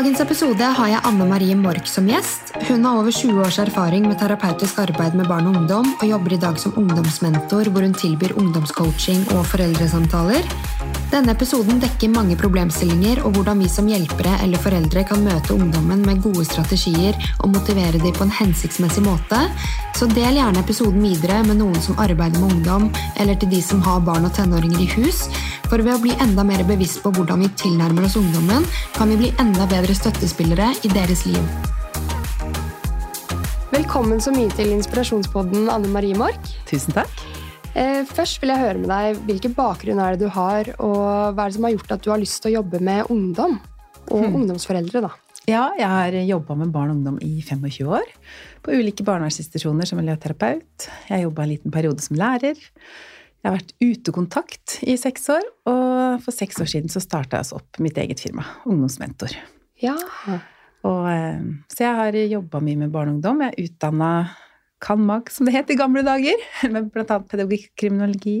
dagens episode har jeg Anne Marie Mork som gjest. Hun har over 20 års erfaring med terapeutisk arbeid med barn og ungdom, og jobber i dag som ungdomsmentor, hvor hun tilbyr ungdomscoaching og foreldresamtaler. Denne episoden dekker mange problemstillinger og hvordan vi som hjelpere eller foreldre kan møte ungdommen med gode strategier og motivere dem på en hensiktsmessig måte. Så del gjerne episoden videre med noen som arbeider med ungdom, eller til de som har barn og tenåringer i hus. For ved å bli enda mer bevisst på hvordan vi tilnærmer oss ungdommen, kan vi bli enda bedre støttespillere i deres liv. Velkommen så mye til inspirasjonspodden, Anne Marie Mork. Tusen takk. Eh, først vil jeg høre med deg hvilken bakgrunn er det du har, og hva er det som har gjort at du har lyst til å jobbe med ungdom? Og hmm. ungdomsforeldre, da. Ja, jeg har jobba med barn og ungdom i 25 år. På ulike barnevernsinstitusjoner som miljøterapeut. Jeg jobba en liten periode som lærer. Jeg har vært utekontakt i seks år, og for seks år siden så starta jeg opp mitt eget firma, Ungdomsmentor. Ja. Og, eh, så jeg har jobba mye med barn og ungdom. Jeg er utdanna CanMag, som det het i gamle dager, med bl.a. pedagogikk, og kriminologi,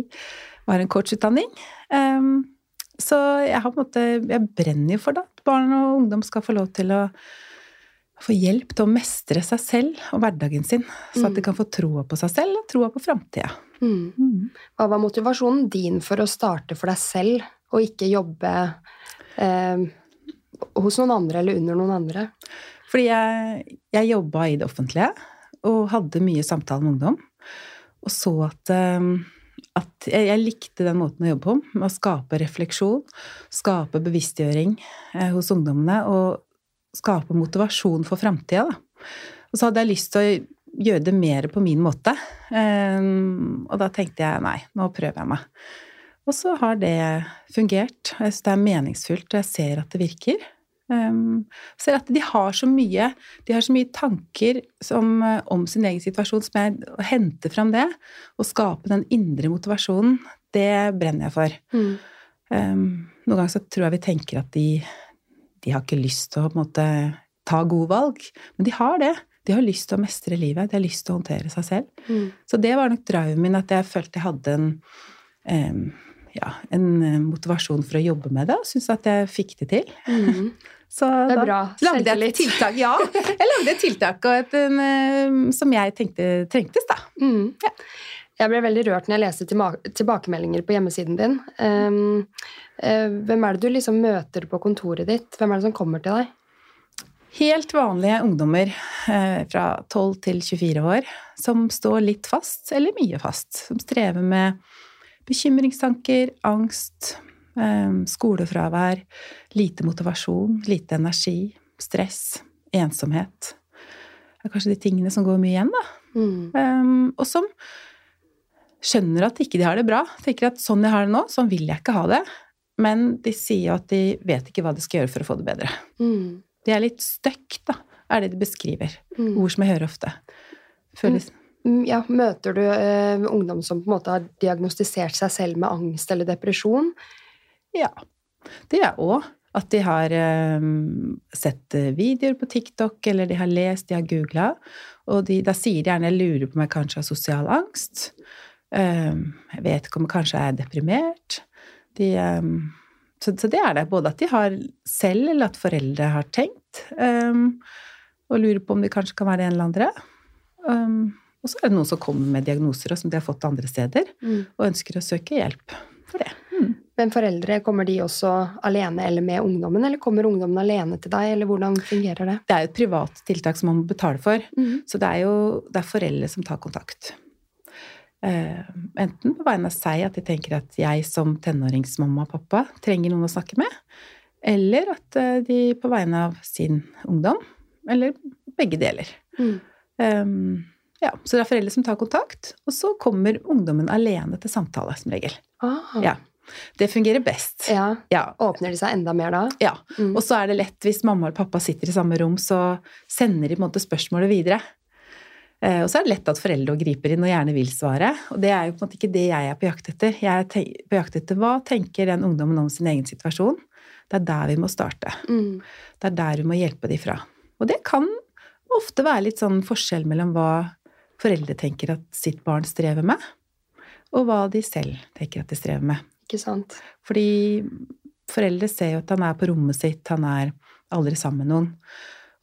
og har en coachutdanning. Um, så jeg har på en måte Jeg brenner jo for det, at barn og ungdom skal få lov til å få hjelp til å mestre seg selv og hverdagen sin, så at de mm. kan få troa på seg selv og troa på framtida. Mm. mm. Hva var motivasjonen din for å starte for deg selv, og ikke jobbe eh, hos noen andre eller under noen andre? Fordi jeg, jeg jobba i det offentlige og hadde mye samtale med ungdom. Og så at, ehm, at jeg, likte den måten å jobbe på, med å skape refleksjon, skape bevisstgjøring eh, hos ungdommene og skape motivasjon for framtida. Og så hadde jeg lyst til å gjøre det mer på min måte. Um, og da tenkte jeg nei, nå prøver jeg meg. Og så har det fungert. Jeg syns det er meningsfullt, og jeg ser at det virker. Um, ser at de har så mye de har så mye tanker som, uh, om sin egen situasjon som jeg å hente fram det og skape den indre motivasjonen, det brenner jeg for. Mm. Um, noen ganger så tror jeg vi tenker at de, de har ikke lyst til å måte ta gode valg, men de har det. De har lyst til å mestre livet, de har lyst til å håndtere seg selv. Mm. Så det var nok driven min, at jeg følte jeg hadde en um, ja, en eh, motivasjon for å jobbe med det, og syns at jeg fikk det til. Mm. Så det er bra. lagde jeg et tiltak. Ja, jeg lagde et tiltak et, en, eh, som jeg tenkte trengtes, da. Mm. Ja. Jeg ble veldig rørt når jeg leste tilbakemeldinger på hjemmesiden din. Um, uh, hvem er det du liksom møter på kontoret ditt? Hvem er det som kommer til deg? Helt vanlige ungdommer uh, fra 12 til 24 år som står litt fast, eller mye fast. Som strever med bekymringstanker, angst, skolefravær, lite motivasjon, lite energi, stress, ensomhet. Det er kanskje de tingene som går mye igjen, da. Mm. Um, og som skjønner at ikke de har det bra. Tenker at sånn jeg har det nå, sånn vil jeg ikke ha det. Men de sier jo at de vet ikke hva de skal gjøre for å få det bedre. Mm. De er litt stuck, da, er det de beskriver. Mm. Ord som jeg hører ofte. Føles mm, ja, Møter du uh, ungdom som på en måte har diagnostisert seg selv med angst eller depresjon? Ja. Det er òg. At de har um, sett videoer på TikTok, eller de har lest, de har googla. Og de, da sier de gjerne 'jeg lurer på om jeg kanskje har sosial angst'. Um, jeg vet ikke om jeg kanskje er deprimert. De, um, så, så, det er det. Både at de har selv, eller at foreldre har tenkt. og lurer på om de kanskje kan være en eller andre. og så er det noen som kommer med diagnoser som de har fått andre steder, mm. og ønsker å søke hjelp for det. Men foreldre, kommer de også alene eller med ungdommen, eller kommer ungdommen alene til deg, eller hvordan fungerer det? Det er jo et privat tiltak som man må betale for, mm. så det er jo det er foreldre som tar kontakt. Uh, enten på vegne av seg, at de tenker at jeg som tenåringsmamma og pappa trenger noen å snakke med, eller at uh, de på vegne av sin ungdom, eller begge deler. Mm. Um, ja, så det er foreldre som tar kontakt, og så kommer ungdommen alene til samtale, som regel. Ah. Ja. Det fungerer best. Ja. ja. Åpner de seg enda mer da? Ja. Mm. Og så er det lett, hvis mamma og pappa sitter i samme rom, så sender de på en måte spørsmålet videre. Eh, og så er det lett at foreldre griper inn og gjerne vil svare. Og det er jo på en måte ikke det jeg er på jakt etter. Jeg er på jakt etter hva tenker den ungdommen om sin egen situasjon. Det er der vi må starte. Mm. Det er der vi må hjelpe de fra. Og det kan ofte være litt sånn forskjell mellom hva foreldre tenker at sitt barn strever med, og hva de selv tenker at de strever med. Ikke sant. Fordi foreldre ser jo at han er på rommet sitt, han er aldri sammen med noen.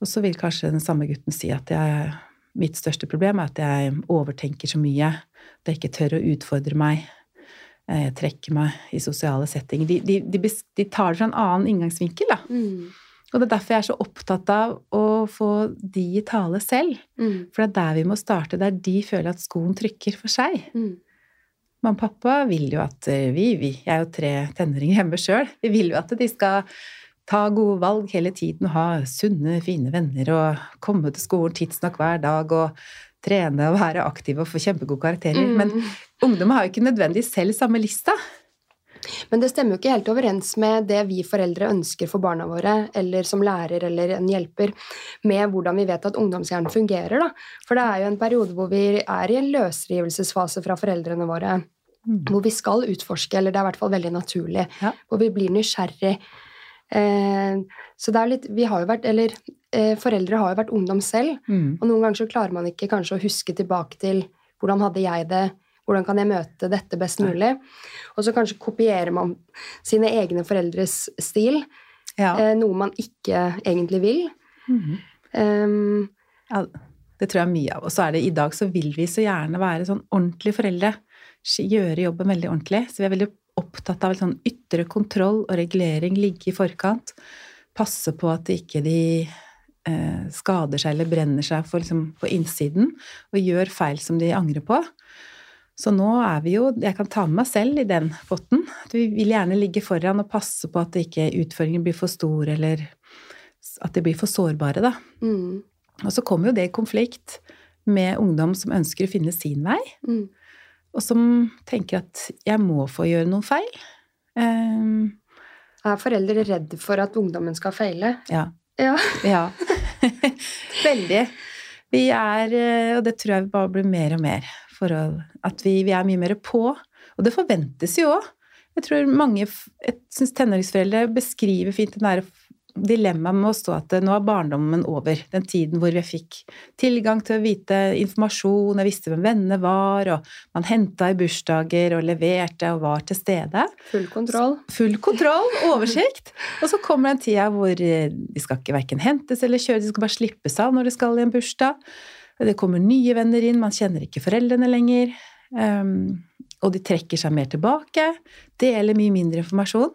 Og så vil kanskje den samme gutten si at jeg, mitt største problem er at jeg overtenker så mye. At jeg ikke tør å utfordre meg. Jeg trekker meg i sosiale settinger. De, de, de, de tar det fra en annen inngangsvinkel, da. Mm. Og det er derfor jeg er så opptatt av å få de i tale selv. Mm. For det er der vi må starte, der de føler at skoen trykker for seg. Mm. Mamma og pappa vil jo at eh, vi, vi Jeg er jo tre tenåringer hjemme sjøl. Vi vil jo at de skal ta gode valg hele tiden og ha sunne, fine venner og komme til skolen tidsnok hver dag og trene og være aktive og få kjempegode karakterer. Mm. Men ungdom har jo ikke nødvendigvis selv samme lista. Men det stemmer jo ikke helt overens med det vi foreldre ønsker for barna våre, eller som lærer eller en hjelper, med hvordan vi vet at ungdomshjernen fungerer. Da. For det er jo en periode hvor vi er i en løsrivelsesfase fra foreldrene våre. Hvor vi skal utforske, eller det er i hvert fall veldig naturlig. Ja. Hvor vi blir nysgjerrig. Eh, så det er litt Vi har jo vært Eller eh, foreldre har jo vært ungdom selv. Mm. Og noen ganger så klarer man ikke kanskje å huske tilbake til hvordan hadde jeg det, hvordan kan jeg møte dette best mulig? Og så kanskje kopierer man sine egne foreldres stil, Ja. eh, noe man ikke egentlig vil. Mm. Um, Ja, det tror jeg er mye av. Og så er det i dag så vil vi så gjerne være sånn ordentlige foreldre. Gjøre jobben veldig ordentlig. Så vi er veldig opptatt av sånn ytre kontroll og regulering, ligge i forkant. Passe på at ikke de eh, skader seg eller brenner seg for, liksom, på innsiden og gjør feil som de angrer på. Så nå er vi jo Jeg kan ta med meg selv i den potten. Vi vil gjerne ligge foran og passe på at ikke utfordringene blir for stor, eller at de blir for sårbare, da. mm, Og så kommer jo det i konflikt med ungdom som ønsker å finne sin vei, mm, og som tenker at jeg må få gjøre noen feil. Um, er foreldre redd for at ungdommen skal feile? ja. Ja. Ja. Veldig. Vi er, eh, og det tror jeg bare blir mer og mer, for at vi, vi er mye mer på. Og det forventes jo òg. Jeg tror mange jeg syns tenåringsforeldre beskriver fint den der dilemmaet med å stå at nå er barndommen over. Den tiden hvor jeg fikk tilgang til å vite informasjon, jeg visste hvem vennene var, og man henta i bursdager og leverte og var til stede. Full kontroll? Full kontroll, oversikt. Og så kommer den tida hvor eh, de skal ikke verken hentes eller kjøres, de skal bare slippes av når de skal i en bursdag. Det kommer nye venner inn, man kjenner ikke foreldrene lenger. Um, og de trekker seg mer tilbake, deler mye mindre informasjon.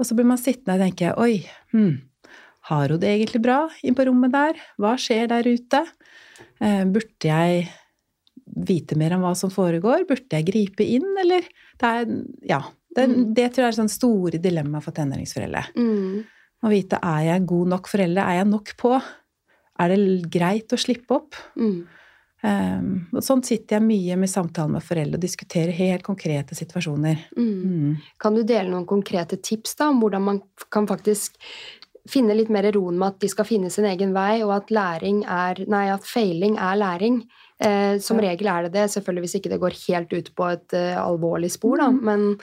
Og så blir man sittende og tenke oi, hm, har hun det egentlig bra inn på rommet der? Hva skjer der ute? Eh, burde jeg vite mer om hva som foregår? Burde jeg gripe inn, eller? Det er, ja, det, Mm. det tror jeg er sånn store dilemma for tenåringsforeldre. Mm, Å vite er jeg god nok forelder, er jeg nok på? Er det greit å slippe opp? mm, Um, og sånn sitter jeg mye med samtaler med foreldre og diskuterer helt konkrete situasjoner. mm. Mm. Kan du dele noen konkrete tips da, om hvordan man kan faktisk finne litt mer roen med at de skal finne sin egen vei, og at læring er Nei, at feiling er læring. Eh, som Ja. regel er det det, selvfølgelig hvis ikke det går helt ut på et uh, alvorlig spor, da. Mhm. Men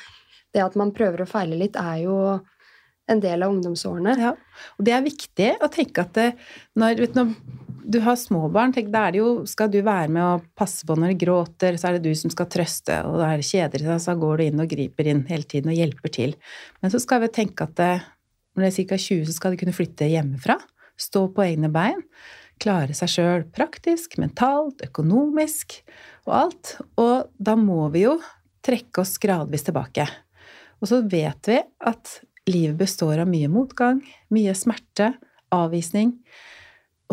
det at man prøver å feile litt, er jo en del av ungdomsårene. Ja. Og det er viktig å tenke at det, når, vet når du har små barn, tenk, da er det jo, skal du være med og passe på når de gråter, så er det du som skal trøste, og da er det kjeder seg, så går du inn og griper inn hele tiden og hjelper til. Men så skal vi tenke at det, når det er ca. 20, så skal de kunne flytte hjemmefra, stå på egne bein, klare seg sjøl praktisk, mentalt, økonomisk og alt. Og da må vi jo trekke oss gradvis tilbake. Og så vet vi at livet består av mye motgang, mye smerte, avvisning.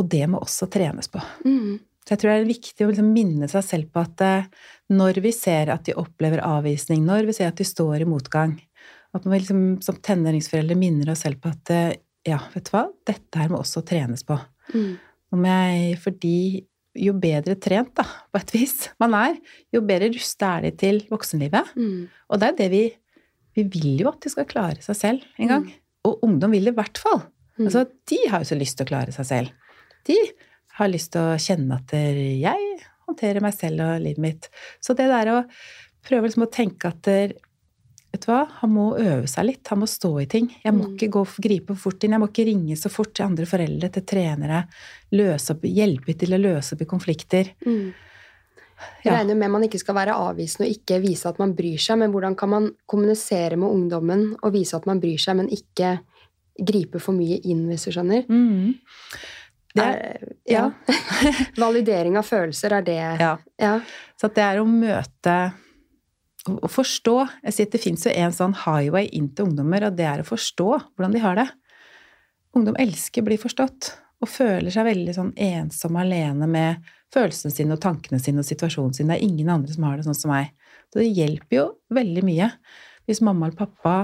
Og det må også trenes på. Mm. Så jeg tror det er viktig å liksom minne seg selv på at eh, når vi ser at de opplever avvisning, når vi ser at de står i motgang, at vi liksom, som tenåringsforeldre minner oss selv på at eh, ja, vet du hva, dette her må også trenes på. Mm. Om jeg, fordi jo bedre trent, da, på et vis, man er, jo bedre rusta er de til voksenlivet. Mm. Og det er det vi Vi vil jo at de skal klare seg selv en gang. Mm. Og ungdom vil det i hvert fall. Mm. Altså, de har jo så lyst til å klare seg selv. De har lyst til å kjenne at jeg håndterer meg selv og livet mitt. Så det der å prøve liksom å tenke at Vet du hva, han må øve seg litt. Han må stå i ting. Jeg må Mm. ikke gå, gripe fort inn. Jeg må ikke ringe så fort til andre foreldre, til trenere. Løse opp, hjelpe til å løse opp i konflikter. Mm. Jeg Ja. regner med man ikke skal være avvisende og ikke vise at man bryr seg, men hvordan kan man kommunisere med ungdommen og vise at man bryr seg, men ikke gripe for mye inn, hvis du skjønner. Mm. Det er, ja. ja. Validering av følelser, er det ja. Ja. Så det er å møte og forstå Jeg sier at det fins jo en sånn highway inn til ungdommer, og det er å forstå hvordan de har det. Ungdom elsker å bli forstått, og føler seg veldig sånn ensom alene med følelsene sine og tankene sine og situasjonen sin. Det er ingen andre som har det sånn som meg. Så det hjelper jo veldig mye hvis mamma eller pappa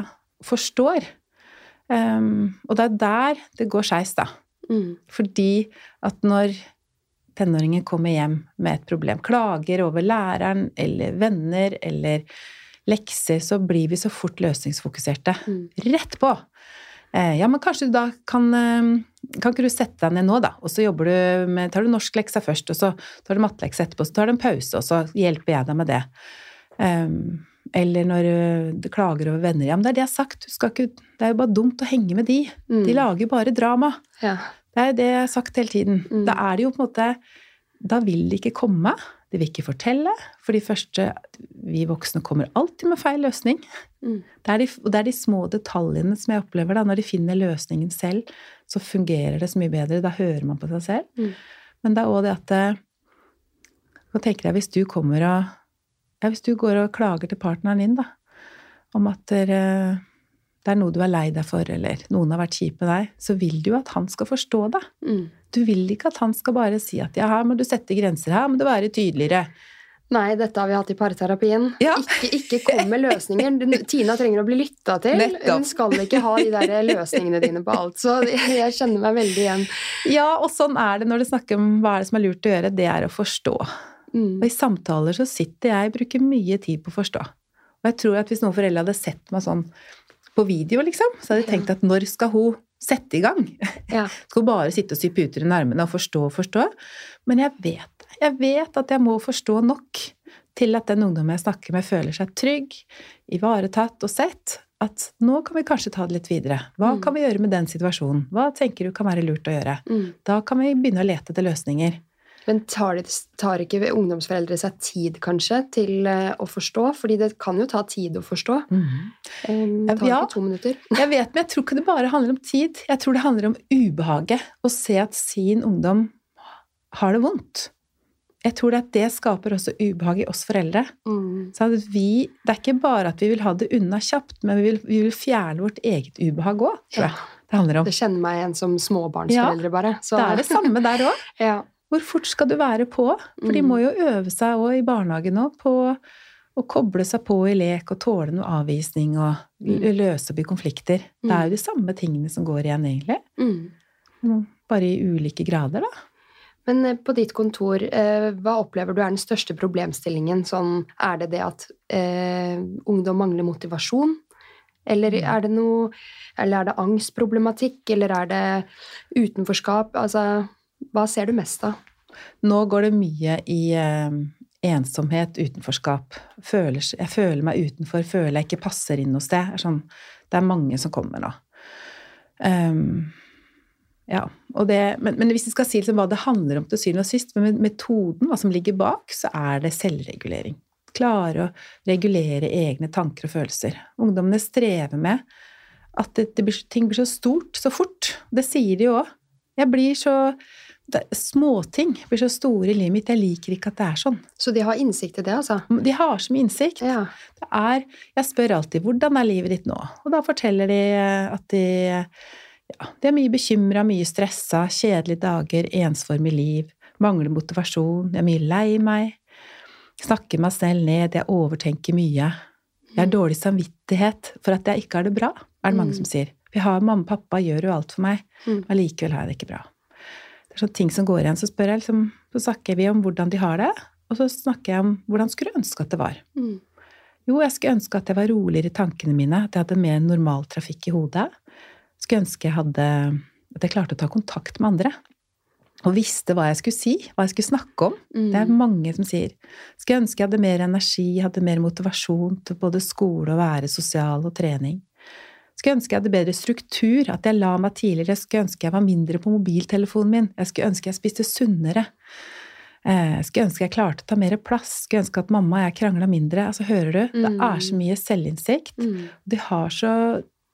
forstår. Um, og det er der det går skeis, da. Mm. Fordi at når tenåringen kommer hjem med et problem, klager over læreren eller venner eller lekser, så blir vi så fort løsningsfokuserte. Mm. Rett på! Eh, ja, men kanskje du da kan eh, Kan ikke du sette deg ned nå, da? Og så jobber du med Tar du norskleksa først, og så tar du matteleksa etterpå, så tar du en pause, og så hjelper jeg deg med det. Um, eller når du, du klager over venner. Ja, men det er det jeg har sagt. Du skal ikke, det er jo bare dumt å henge med de. Mm. De lager bare drama. Ja. Det er det jeg har sagt hele tiden. Mm. Da er det jo på en måte Da vil de ikke komme. De vil ikke fortelle. For de første Vi voksne kommer alltid med feil løsning. Mm. Det er de, det er de små detaljene som jeg opplever da. Når de finner løsningen selv, så fungerer det så mye bedre. Da hører man på seg selv. Mm. Men det er òg det at eh, Hva tenker jeg hvis du kommer og ja, Hvis du går og klager til partneren din, da, om at dere det er noe du er lei deg for, eller noen har vært kjip med deg, så vil du jo at han skal forstå det. Mm. Du vil ikke at han skal bare si at ja, her må du sette grenser, her må du være tydeligere. Nei, dette har vi hatt i parterapien. Ja. Ikke, ikke kom med løsninger. Tina trenger å bli lytta til. Nettopp. Hun skal ikke ha de der løsningene dine på alt. Så jeg kjenner meg veldig igjen. Ja, og sånn er det når du snakker om hva er det som er lurt å gjøre, det er å forstå. Mm. Og i samtaler så sitter jeg og bruker mye tid på å forstå. Og jeg tror at hvis noen foreldre hadde sett meg sånn på video, liksom, så hadde jeg tenkt at når skal hun sette i gang? Ja. Skal hun bare sitte og sy puter i nærmene og forstå og forstå? Men jeg vet Jeg vet at jeg må forstå nok til at den ungdommen jeg snakker med, føler seg trygg, ivaretatt og sett. At nå kan vi kanskje ta det litt videre. Hva Mm. kan vi gjøre med den situasjonen? Hva tenker du kan være lurt å gjøre? Mm. Da kan vi begynne å lete etter løsninger. Men tar, de, tar ikke ungdomsforeldre seg tid, kanskje, til eh, å forstå? Fordi det kan jo ta tid å forstå. Um, tar ja. ikke to minutter. Jeg vet, men jeg tror ikke det bare handler om tid. Jeg tror det handler om ubehaget. Å se at sin ungdom har det vondt. Jeg tror det at det skaper også ubehag i oss foreldre. Mm. Vi, det er ikke bare at vi vil ha det unna kjapt, men vi vil, vi vil fjerne vårt eget ubehag òg, tror jeg. Det handler om. Det kjenner meg igjen som småbarnsforeldre, bare. Så, Det er det samme der òg. Ja. Hvor fort skal du være på? For de Mm. må jo øve seg òg i barnehagen nå på å koble seg på i lek og tåle noe avvisning og Mm. løse opp i konflikter. Det er jo de samme tingene som går igjen, egentlig. Mm. Bare i ulike grader, da. Men eh, på ditt kontor, eh, hva opplever du er den største problemstillingen? Sånn, er det det at eh, ungdom mangler motivasjon? Eller Mm. er det noe Eller er det angstproblematikk? Eller er det utenforskap? Altså, hva ser du mest av? Nå går det mye i eh, ensomhet, utenforskap. Føler, jeg føler meg utenfor, føler jeg ikke passer inn hos det. Det er, sånn, det er mange som kommer nå. Um, ja, og det, men, men hvis vi skal si liksom hva det handler om til syvende og sist, men metoden, hva som ligger bak, så er det selvregulering. Klare å regulere egne tanker og følelser. Ungdommene strever med at det, det blir, ting blir så stort så fort. Det sier de jo òg. Jeg blir så Småting blir så store i livet mitt. Jeg liker ikke at det er sånn. Så de har innsikt i det, altså? De har så mye innsikt. Ja. Det er, jeg spør alltid 'hvordan er livet ditt nå?' Og da forteller de at de, ja, de er mye bekymra, mye stressa, kjedelige dager, ensformig liv, mangler motivasjon, jeg er mye lei meg, snakker meg selv ned, jeg overtenker mye. Jeg har dårlig samvittighet for at jeg ikke har det bra, er det mange Mm. som sier. Vi har mamma og pappa gjør jo alt for meg, Mm. men likevel har jeg det ikke bra. Det er sånne ting som går igjen. Så liksom, så snakker vi om hvordan de har det, og så snakker jeg om hvordan skulle du ønske at det var. Mm. Jo, jeg skulle ønske at jeg var roligere i tankene mine, at jeg hadde mer normal trafikk i hodet. Skulle ønske jeg hadde At jeg klarte å ta kontakt med andre. Og visste hva jeg skulle si, hva jeg skulle snakke om. Mm. Det er mange som sier. Skulle ønske jeg hadde mer energi, hadde mer motivasjon til både skole og være sosial og trening. Skulle ønske jeg hadde bedre struktur, at jeg la meg tidligere. Skulle ønske jeg var mindre på mobiltelefonen min. Jeg skulle ønske jeg spiste sunnere. Eh, skulle ønske jeg klarte å ta mer plass. Skulle ønske at mamma og jeg krangla mindre. Altså, hører du? Det Mm. er så mye selvinnsikt. Mm. De har så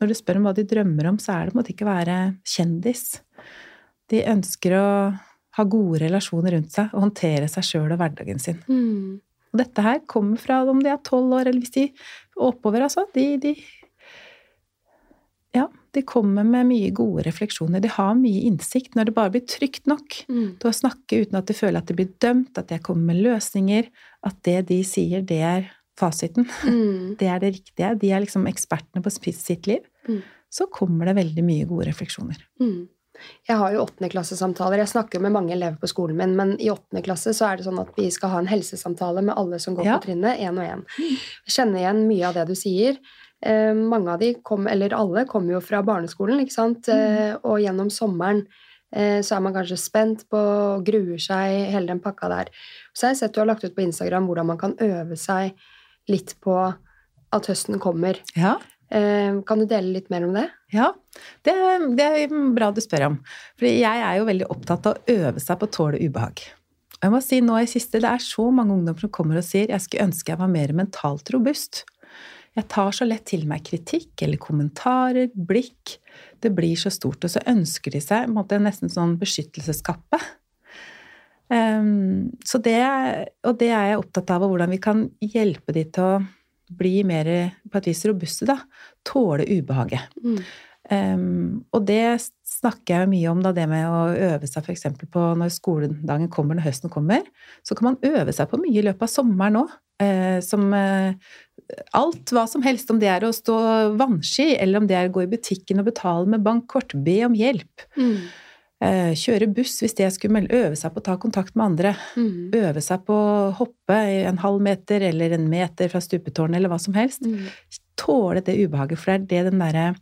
når du spør om hva de drømmer om, så er det på en måte ikke å være kjendis. De ønsker å ha gode relasjoner rundt seg og håndtere seg sjøl og hverdagen sin. Mm. Og dette her kommer fra om de er tolv år, eller hvis de oppover, altså. De, de Ja, de kommer med mye gode refleksjoner. De har mye innsikt når det bare blir trygt nok Mm. til å snakke uten at de føler at de blir dømt, at jeg kommer med løsninger, at det de sier, det er fasiten. Mm. Det er det riktige. De er liksom ekspertene på sitt- liv. Mm. Så kommer det veldig mye gode refleksjoner. Mm. Jeg har jo åttendeklassesamtaler. Jeg snakker med mange elever på skolen min, men i åttende klasse så er det sånn at vi skal ha en helsesamtale med alle som går Ja. på trinnet, én og én. Jeg kjenner igjen mye av det du sier. Eh, mange av de kom, eller alle, kommer jo fra barneskolen, ikke sant, eh, og gjennom sommeren eh, så er man kanskje spent på og gruer seg, hele den pakka der. Så jeg har sett du har lagt ut på Instagram hvordan man kan øve seg litt på at høsten kommer. Ja, Eh, kan du dele litt mer om det? ja. Det, det er bra du spør om. For jeg er jo veldig opptatt av å øve seg på å tåle ubehag. Og jeg må si nå i siste, Det er så mange ungdommer som kommer og sier jeg skulle ønske jeg var mer mentalt robust. Jeg tar så lett til meg kritikk eller kommentarer, blikk. Det blir så stort. Og så ønsker de seg måte, nesten sånn beskyttelseskappe. Um, så det, og det er jeg opptatt av, og hvordan vi kan hjelpe de til å bli mer på et vis robuste, da. Tåle ubehaget. Mm. Um, og det snakker jeg mye om, da, det med å øve seg f.eks. på når skoledagen kommer, når høsten kommer. Så kan man øve seg på mye i løpet av sommeren òg. Eh, som eh, alt, hva som helst. Om det er å stå vannski, eller om det er å gå i butikken og betale med bankkort. Be om hjelp. Mm. Eh, kjøre buss hvis det skulle melde. Øve seg på å ta kontakt med andre. Mm. Øve seg på å hoppe en halv meter eller en meter fra stupetårnet, eller hva som helst. Mm. Tåle det ubehaget, for det er det den derre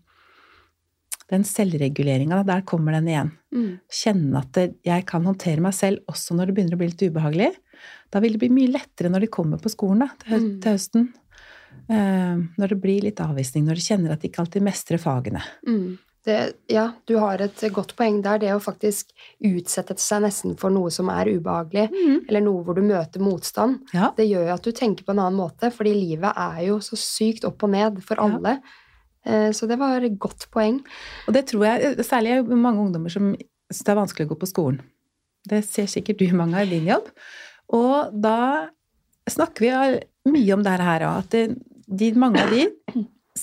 Den selvreguleringa, der kommer den igjen. Mm. Kjenne at jeg kan håndtere meg selv også når det begynner å bli litt ubehagelig. Da vil det bli mye lettere når de kommer på skolen da, til, høsten. Mm. Eh, når det blir litt avvisning, når de kjenner at de ikke alltid mestrer fagene. Mm. Det, ja, du har et godt poeng der. Det å faktisk utsette seg nesten for noe som er ubehagelig, eller noe hvor du møter motstand, Ja. det gjør at du tenker på en annen måte, fordi livet er jo så sykt opp og ned for alle. Ja. Så det var et godt poeng. Og det tror jeg, særlig er mange ungdommer som syns det er vanskelig å gå på skolen. Det ser sikkert du mange av i din jobb. Og da snakker vi mye om det her òg, at det, de, mange av de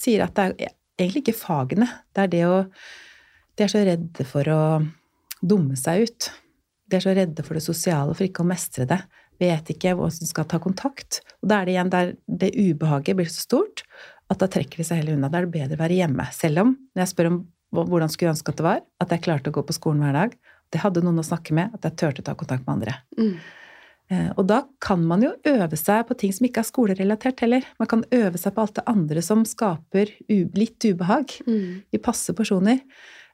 sier at det er egentlig ikke fagene. Det er det å De er så redde for å dumme seg ut. De er så redde for det sosiale, for ikke å mestre det. Vet ikke hvordan de skal ta kontakt. Og da er det igjen der det ubehaget blir så stort at da trekker de seg heller unna. Da er det bedre å være hjemme. Selv om, når jeg spør om hvordan skulle jeg ønske at det var, at jeg klarte å gå på skolen hver dag, det hadde noen å snakke med, at jeg turte å ta kontakt med andre. Mm. Eh, Og da kan man jo øve seg på ting som ikke er skolerelatert heller. Man kan øve seg på alt det andre som skaper litt ubehag Mm. i passe porsjoner.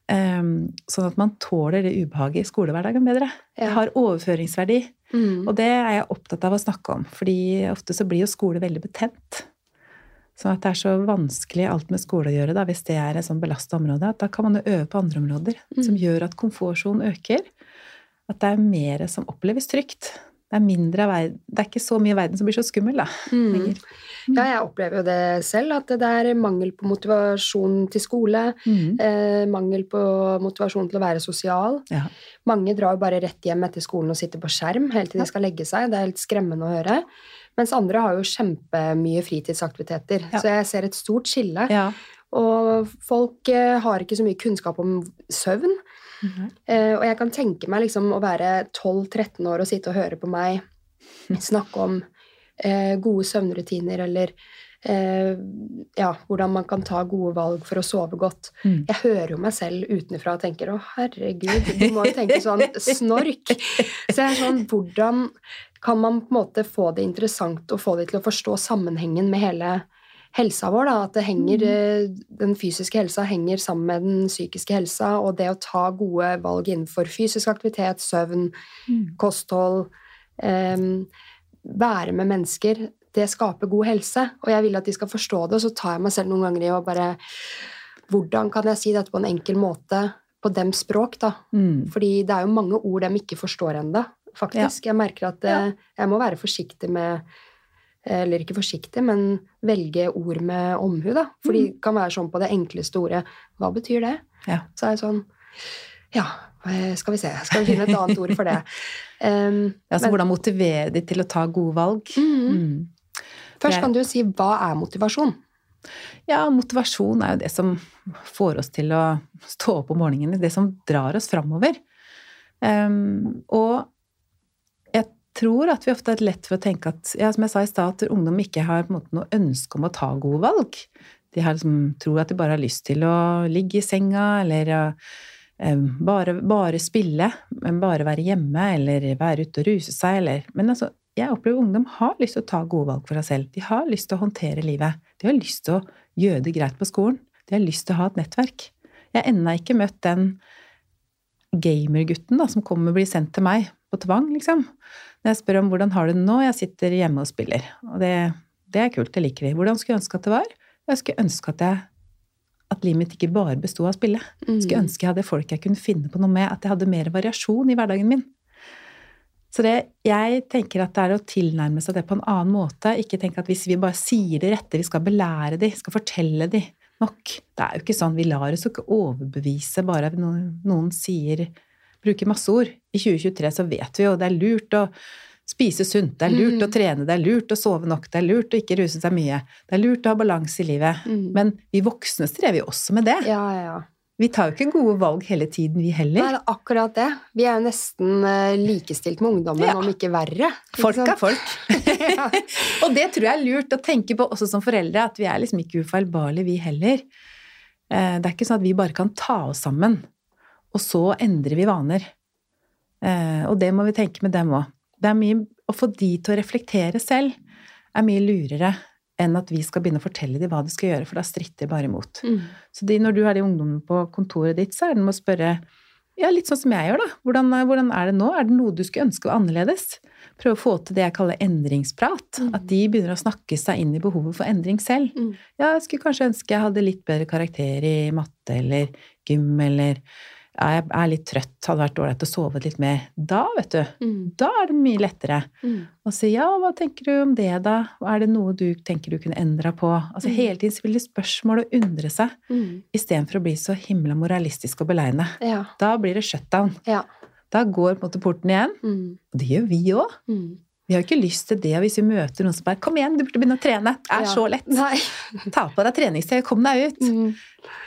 Um, sånn at man tåler det ubehaget i skolehverdagen bedre. Det har overføringsverdi. Mm. Og det er jeg opptatt av å snakke om, fordi ofte så blir jo skole veldig betent. Sånn at det er så vanskelig alt med skole å gjøre, da, hvis det er et sånn belasta område, at da kan man jo øve på andre områder som Mm. gjør at komfortsonen øker. At det er mer som oppleves trygt. Det er, verden, det er ikke så mye verden som blir så skummel, da. Mm. Ja, jeg opplever jo det selv, at det er mangel på motivasjon til skole. Mm. Eh, mangel på motivasjon til å være sosial. Ja. Mange drar jo bare rett hjem etter skolen og sitter på skjerm helt til de skal legge seg. Det er helt skremmende å høre. Mens andre har jo kjempemye fritidsaktiviteter. Ja. Så jeg ser et stort skille. ja. Og folk eh, har ikke så mye kunnskap om søvn. Eh, og jeg kan tenke meg liksom å være 12-13 år og sitte og høre på meg snakke om uh, gode søvnrutiner eller uh, ja, hvordan man kan ta gode valg for å sove godt. Mm. Jeg hører jo meg selv utenfra og tenker å herregud, du må jo tenke sånn snork. Så jeg er sånn, hvordan kan man på en måte få det interessant og få det til å forstå sammenhengen med hele helsa vår, da, at det henger, eh, den fysiske helsa henger sammen med den psykiske helsa, og det å ta gode valg innenfor fysisk aktivitet, søvn, Mm. kosthold, um, være med mennesker, det skaper god helse. Og jeg vil at de skal forstå det, og så tar jeg meg selv noen ganger i å bare Hvordan kan jeg si dette på en enkel måte, på dems språk, da? Mm. Fordi det er jo mange ord de ikke forstår ennå, faktisk. Jeg merker at ja. jeg må være forsiktig med eller ikke forsiktig, men velge ord med omhu, da. For de Mm. kan være sånn på det enkleste ordet. Hva betyr det? Ja. Så er det sånn Ja, skal vi se. Skal vi finne et annet ord for det? Um, Altså men- hvordan motivere de til å ta gode valg. Mhm. Mm. Først kan du si hva er motivasjon? Ja, motivasjon er jo det som får oss til å stå opp om morgenen. Det som drar oss framover. Um, og jeg tror at vi ofte er lett for å tenke at, ja, som jeg sa i stad, at ungdom ikke har på en måte noe ønske om å ta gode valg. De har liksom, tror at de bare har lyst til å ligge i senga, eller um, bare, bare spille, men bare være hjemme, eller være ute og ruse seg, eller Men altså, jeg opplever ungdom har lyst til å ta gode valg for seg selv. De har lyst til å håndtere livet. De har lyst til å gjøre det greit på skolen. De har lyst til å ha et nettverk. Jeg har ennå ikke møtt den gamergutten som kommer og blir sendt til meg på tvang, liksom. Når jeg spør om hvordan har du det nå, jeg sitter hjemme og spiller. Og det, det er kult, det liker vi. Hvordan skulle jeg ønske at det var? Jeg skulle ønske at, jeg, at livet mitt ikke bare besto av å spille. Jeg skulle ønske jeg hadde folk jeg kunne finne på noe med, at jeg hadde mer variasjon i hverdagen min. Så det, jeg tenker at det er å tilnærme seg det på en annen måte. Ikke tenke at hvis vi bare sier det rette, vi skal belære de, skal fortelle de nok. Det er jo ikke sånn. Vi lar oss ikke overbevise bare av noen, noen sier Bruker masse ord. I 2023 så vet vi jo det er lurt å spise sunt, det er lurt å Mm. trene, det er lurt å sove nok, det er lurt å ikke ruse seg mye. Det er lurt å ha balanse i livet. Mm. Men vi voksne strever jo også med det. Ja, ja. Vi tar jo ikke gode valg hele tiden, vi Nei, heller. det er akkurat det. Vi er jo nesten eh, likestilt med ungdommen, Ja. om ikke verre. Ikke Folk sant? er folk. Og det tror jeg er lurt å tenke på også som foreldre, at vi er liksom ikke ufeilbarlige, vi heller. Eh, Det er ikke sånn at vi bare kan ta oss sammen, og så endrer vi vaner. Eh, Og det må vi tenke med dem òg. Det er mye Å få de til å reflektere selv er mye lurere enn at vi skal begynne å fortelle dem hva de skal gjøre, for da stritter de bare imot. Mm. Så de, når du har de ungdommene på kontoret ditt, så er det med å spørre ja, litt sånn som jeg gjør, da. Hvordan, hvordan er det nå? Er det noe du skulle ønske var annerledes? Prøve å få til det jeg kaller endringsprat. Mm. At de begynner å snakke seg inn i behovet for endring selv. Mm. Ja, jeg skulle kanskje ønske jeg hadde litt bedre karakter i matte eller gym, eller ja, jeg er litt trøtt, hadde vært ålreit å sove litt mer. Da, vet du, Mm. da er det mye lettere Mm. å si ja, hva tenker du om det, da? Er det noe du tenker du kunne endra på? Altså Mm. hele tiden spiller spørsmål og undre seg, Mm. istedenfor å bli så himla moralistisk og belegne. Ja. Da blir det shutdown. Ja. Da går på en måte porten igjen. Mm. Og det gjør vi òg. Mm. Vi har jo ikke lyst til det hvis vi møter noen som bare 'Kom igjen, du burde begynne å trene'. Det er Ja. så lett. Nei. Ta på deg treningstøy, kom deg ut. Mm.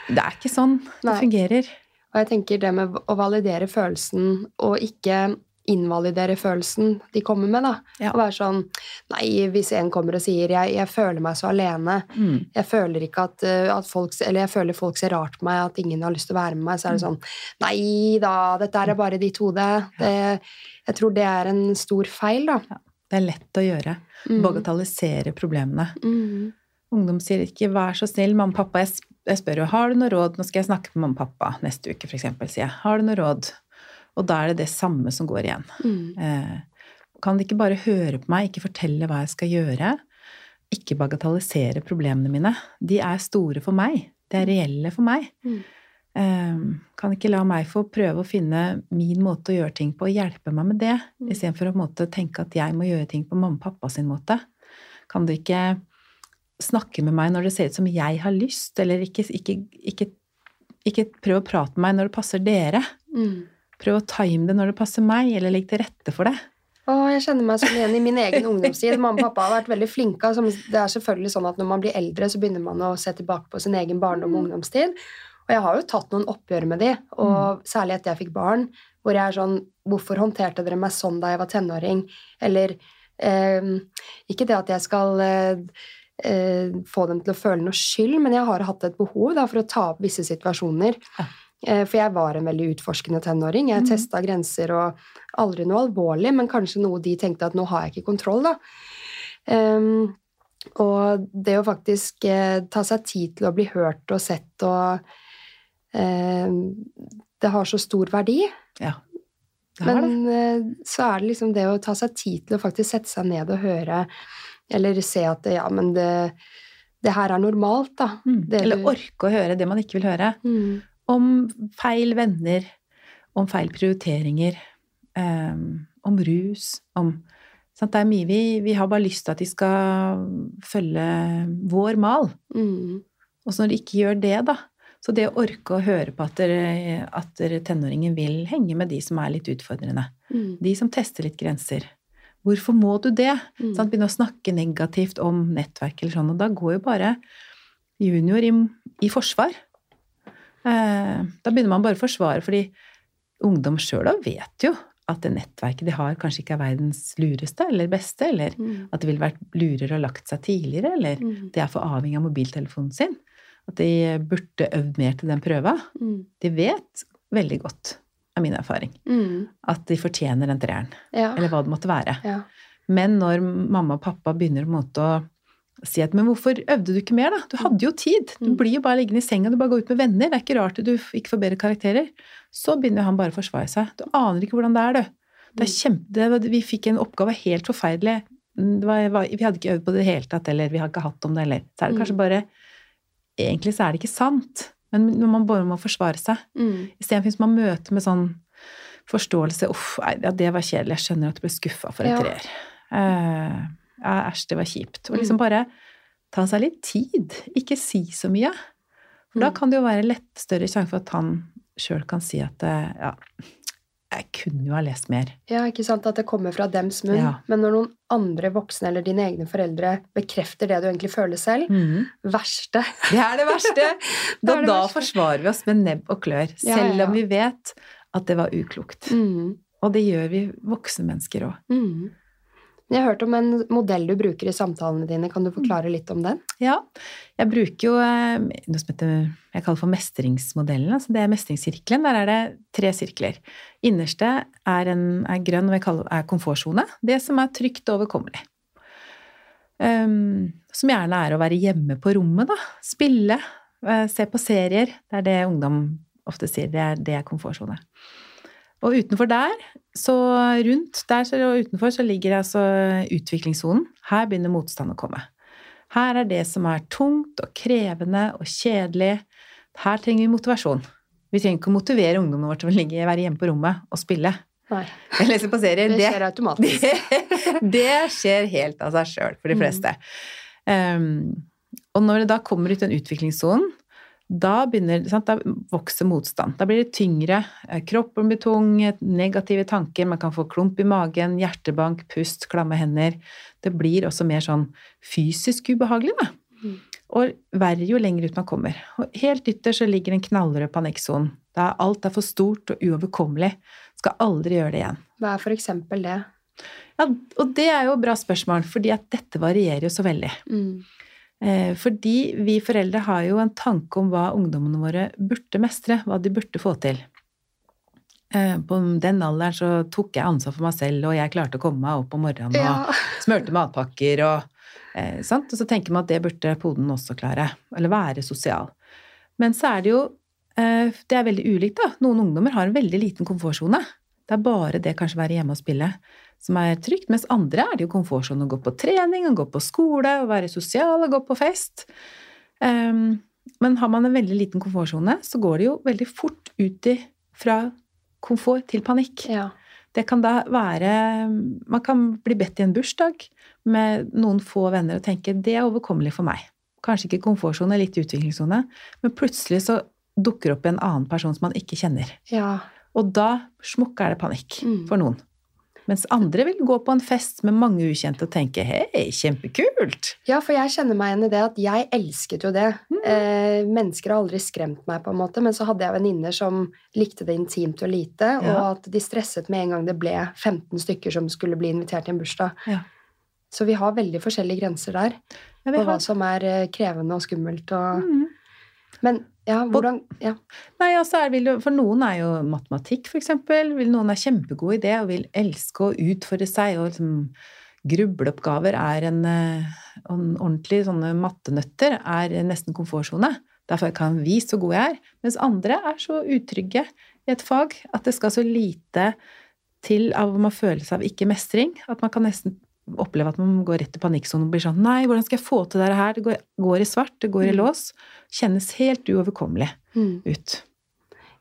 Det er ikke sånn det fungerer. Og jeg tenker det med å validere følelsen, og ikke invalidere følelsen de kommer med, da. Ja. Og være sånn Nei, hvis en kommer og sier jeg, 'jeg føler meg så alene', Mm. jeg føler ikke at, uh, at folk Eller jeg føler folk ser rart på meg, at ingen har lyst til å være med meg, så er det sånn Nei da, dette er bare ditt hode. Det, jeg tror det er en stor feil, da. Det er lett å gjøre. Mm. Bagatellisere problemene. Mm. Ungdom sier ikke 'vær så snill, mamma og pappa'. Jeg Jeg spør jo 'har du noe råd', nå skal jeg snakke med mamma og pappa neste uke, eksempel, sier jeg. 'Har du noe råd?' Og da er det det samme som går igjen. Mm. Eh, kan de ikke bare høre på meg, ikke fortelle hva jeg skal gjøre? Ikke bagatellisere problemene mine. De er store for meg. De er reelle for meg. Mm. Eh, kan ikke la meg få prøve å finne min måte å gjøre ting på, og hjelpe meg med det, Mm. istedenfor å måte tenke at jeg må gjøre ting på mamma og pappa sin måte. Kan du ikke snakke med meg når det ser ut som jeg har lyst, eller ikke, ikke, ikke, ikke prøv å prate med meg når det passer dere. Mm. Prøv å time det når det passer meg, eller legg til rette for det. Å, jeg kjenner meg sånn igjen i min egen ungdomstid. Mamma og pappa har vært veldig flinke. altså, Det er selvfølgelig sånn at Når man blir eldre, så begynner man å se tilbake på sin egen barndom og ungdomstid. Og jeg har jo tatt noen oppgjør med de, og særlig etter jeg fikk barn, hvor jeg er sånn Hvorfor håndterte dere meg sånn da jeg var tenåring? Eller eh, Ikke det at jeg skal eh, eh, få dem til å føle noe skyld, men jeg har hatt et behov da, for å ta opp visse situasjoner. Ja. Eh, For jeg var en veldig utforskende tenåring. Jeg mm. testa grenser og aldri noe alvorlig, men kanskje noe de tenkte at nå har jeg ikke kontroll, da. Um, og det å faktisk eh, ta seg tid til å bli hørt og sett og eh, Det har så stor verdi. Ja. Men eh, så er det liksom det å ta seg tid til å faktisk sette seg ned og høre, eller se at ja, men det, det her er normalt, da. Mm. Det Eller orke å høre det man ikke vil høre. Mm. Om feil venner, om feil prioriteringer, um, om rus, om Sant? Det er mye vi, vi har bare lyst til at de skal følge vår mal. Mm. Og så når de ikke gjør det, da Så det å orke å høre på at, dere, at dere tenåringen vil henge med de som er litt utfordrende. Mm. De som tester litt grenser. Hvorfor må du det? Mm. Sånn, Begynne å snakke negativt om nettverk eller sånn. Og da går jo bare junior i, i forsvar. Eh, da begynner man bare å forsvare, fordi ungdom sjøl da vet jo at det nettverket de har, kanskje ikke er verdens lureste eller beste, eller Mm. at det ville vært lurere å lagt seg tidligere, eller Mm. de er for avhengig av mobiltelefonen sin. At de burde øvd mer til den prøva. Mm. De vet veldig godt, av min erfaring, Mm. at de fortjener den treeren. Ja. Eller hva det måtte være. ja. Men når mamma og pappa begynner på en måte å si at men hvorfor øvde du ikke mer, da? Du hadde jo tid. Du Mm. blir jo bare liggende i senga, du bare går ut med venner. Det er ikke rart at du ikke får bedre karakterer. Så begynner han bare å forsvare seg. Du aner ikke hvordan det er, du. Det er kjempe, det, vi fikk en oppgave helt forferdelig. Var, vi hadde ikke øvd på det i det hele tatt, eller vi har ikke hatt om det eller Så er det kanskje bare Egentlig så er det ikke sant, men når man bare må forsvare seg. Mm. Istedenfor hvis man møter med sånn forståelse Uff, nei, ja, det var kjedelig. Jeg skjønner at du ble skuffa for en Ja. treer. Uh, ja, æsj, det var kjipt. Og Mm. liksom bare ta seg litt tid. Ikke si så mye. For da Mm. kan det jo være lett større sjanse for at han sjøl kan si at eh, ja, jeg kunne jo ha lest mer. Ja, ikke sant at det kommer fra dems munn. Ja. Men når noen andre voksne eller dine egne foreldre bekrefter det du egentlig føler selv, verste Det er det verste! Da, det da verste. forsvarer vi oss med nebb og klør. Ja, Selv om vi vet at det var uklokt. mm. Og det gjør vi voksne mennesker òg. Mm. Jeg har hørt om en modell du bruker i samtalene dine. Kan du forklare litt om den? Ja, jeg bruker jo eh, noe som heter, jeg kaller for mestringsmodellen. Altså det er mestringssirkelen. Der er det tre sirkler. Innerste er, en, er grønn, og jeg kaller er komfortsone. Det som er trygt og overkommelig. Um, som gjerne er å være hjemme på rommet, da. Spille, uh, se på serier. Det er det ungdom ofte sier. Det er, det er komfortsone. Og utenfor der, så rundt der og utenfor, så ligger altså utviklingssonen. Her begynner motstand å komme. Her er det som er tungt og krevende og kjedelig. Her trenger vi motivasjon. Vi trenger ikke å motivere ungdommene våre til å ligge, være hjemme på rommet og spille. Nei. Eller på serier. Det skjer automatisk. det, det skjer helt av seg sjøl for de Mm. fleste. Um, og når det da kommer ut den utviklingssonen, da, begynner, sant, da vokser motstand. Da blir det tyngre. eh, Kroppen blir tung, negative tanker, man kan få klump i magen, hjertebank, pust, klamme hender. Det blir også mer sånn fysisk ubehagelig, da. Mm. Og verre jo lenger ut man kommer. Og helt ytterst så ligger en knallrød panikksonen. Da alt er for stort og uoverkommelig. Skal aldri gjøre det igjen. Hva er for eksempel det? Ja, og det er jo et bra spørsmål, fordi at dette varierer jo så veldig. Mm. Eh, fordi vi foreldre har jo en tanke om hva ungdommene våre burde mestre, hva de burde få til. Eh, på den alderen så tok jeg ansvar for meg selv, og jeg klarte å komme meg opp om morgenen og Ja. smurte matpakker og eh, sant? Og så tenker man at det burde poden også klare. Eller være sosial. Men så er det jo eh, Det er veldig ulikt, da. Noen ungdommer har en veldig liten komfortsone. Det er bare det kanskje være hjemme og spille som er trygt, mens andre er det jo komfortsonen å gå på trening, å gå på skole, å være sosial og gå på fest. Um, men har man en veldig liten komfortsone, så går det jo veldig fort ut i fra komfort til panikk. ja. Det kan da være Man kan bli bedt i en bursdag med noen få venner og tenke det er overkommelig for meg. Kanskje ikke komfortsone, litt utviklingssone, men plutselig så dukker opp en annen person som man ikke kjenner. ja. Og da smukk er det panikk Mm. for noen. Mens andre vil gå på en fest med mange ukjente og tenke hei, kjempekult! Ja, for jeg kjenner meg igjen i det at jeg elsket jo det. Mm. Eh, mennesker har aldri skremt meg, på en måte, men så hadde jeg venninner som likte det intimt og lite, og at de stresset med en gang det ble 15 stykker som skulle bli invitert til en bursdag. Ja. Så vi har veldig forskjellige grenser der Ja, på hva som er eh, krevende og skummelt. Og... Mm. Men ja, hvordan ja. Nei, altså er, For noen er jo matematikk, eksempel. Noen er kjempegode i det og vil elske å utfordre seg. og liksom Grubleoppgaver er en, eh, en ordentlig Sånne mattenøtter er nesten komfortsone. Derfor kan vi så gode jeg er. Mens andre er så utrygge i et fag at det skal så lite til av man føler seg av ikke mestring, at man kan nesten oppleve at man går rett i panikksonen og blir sånn Nei, hvordan skal jeg få til dette her? Det går, går i svart, det går i Mm. lås. Kjennes helt uoverkommelig Mm. ut.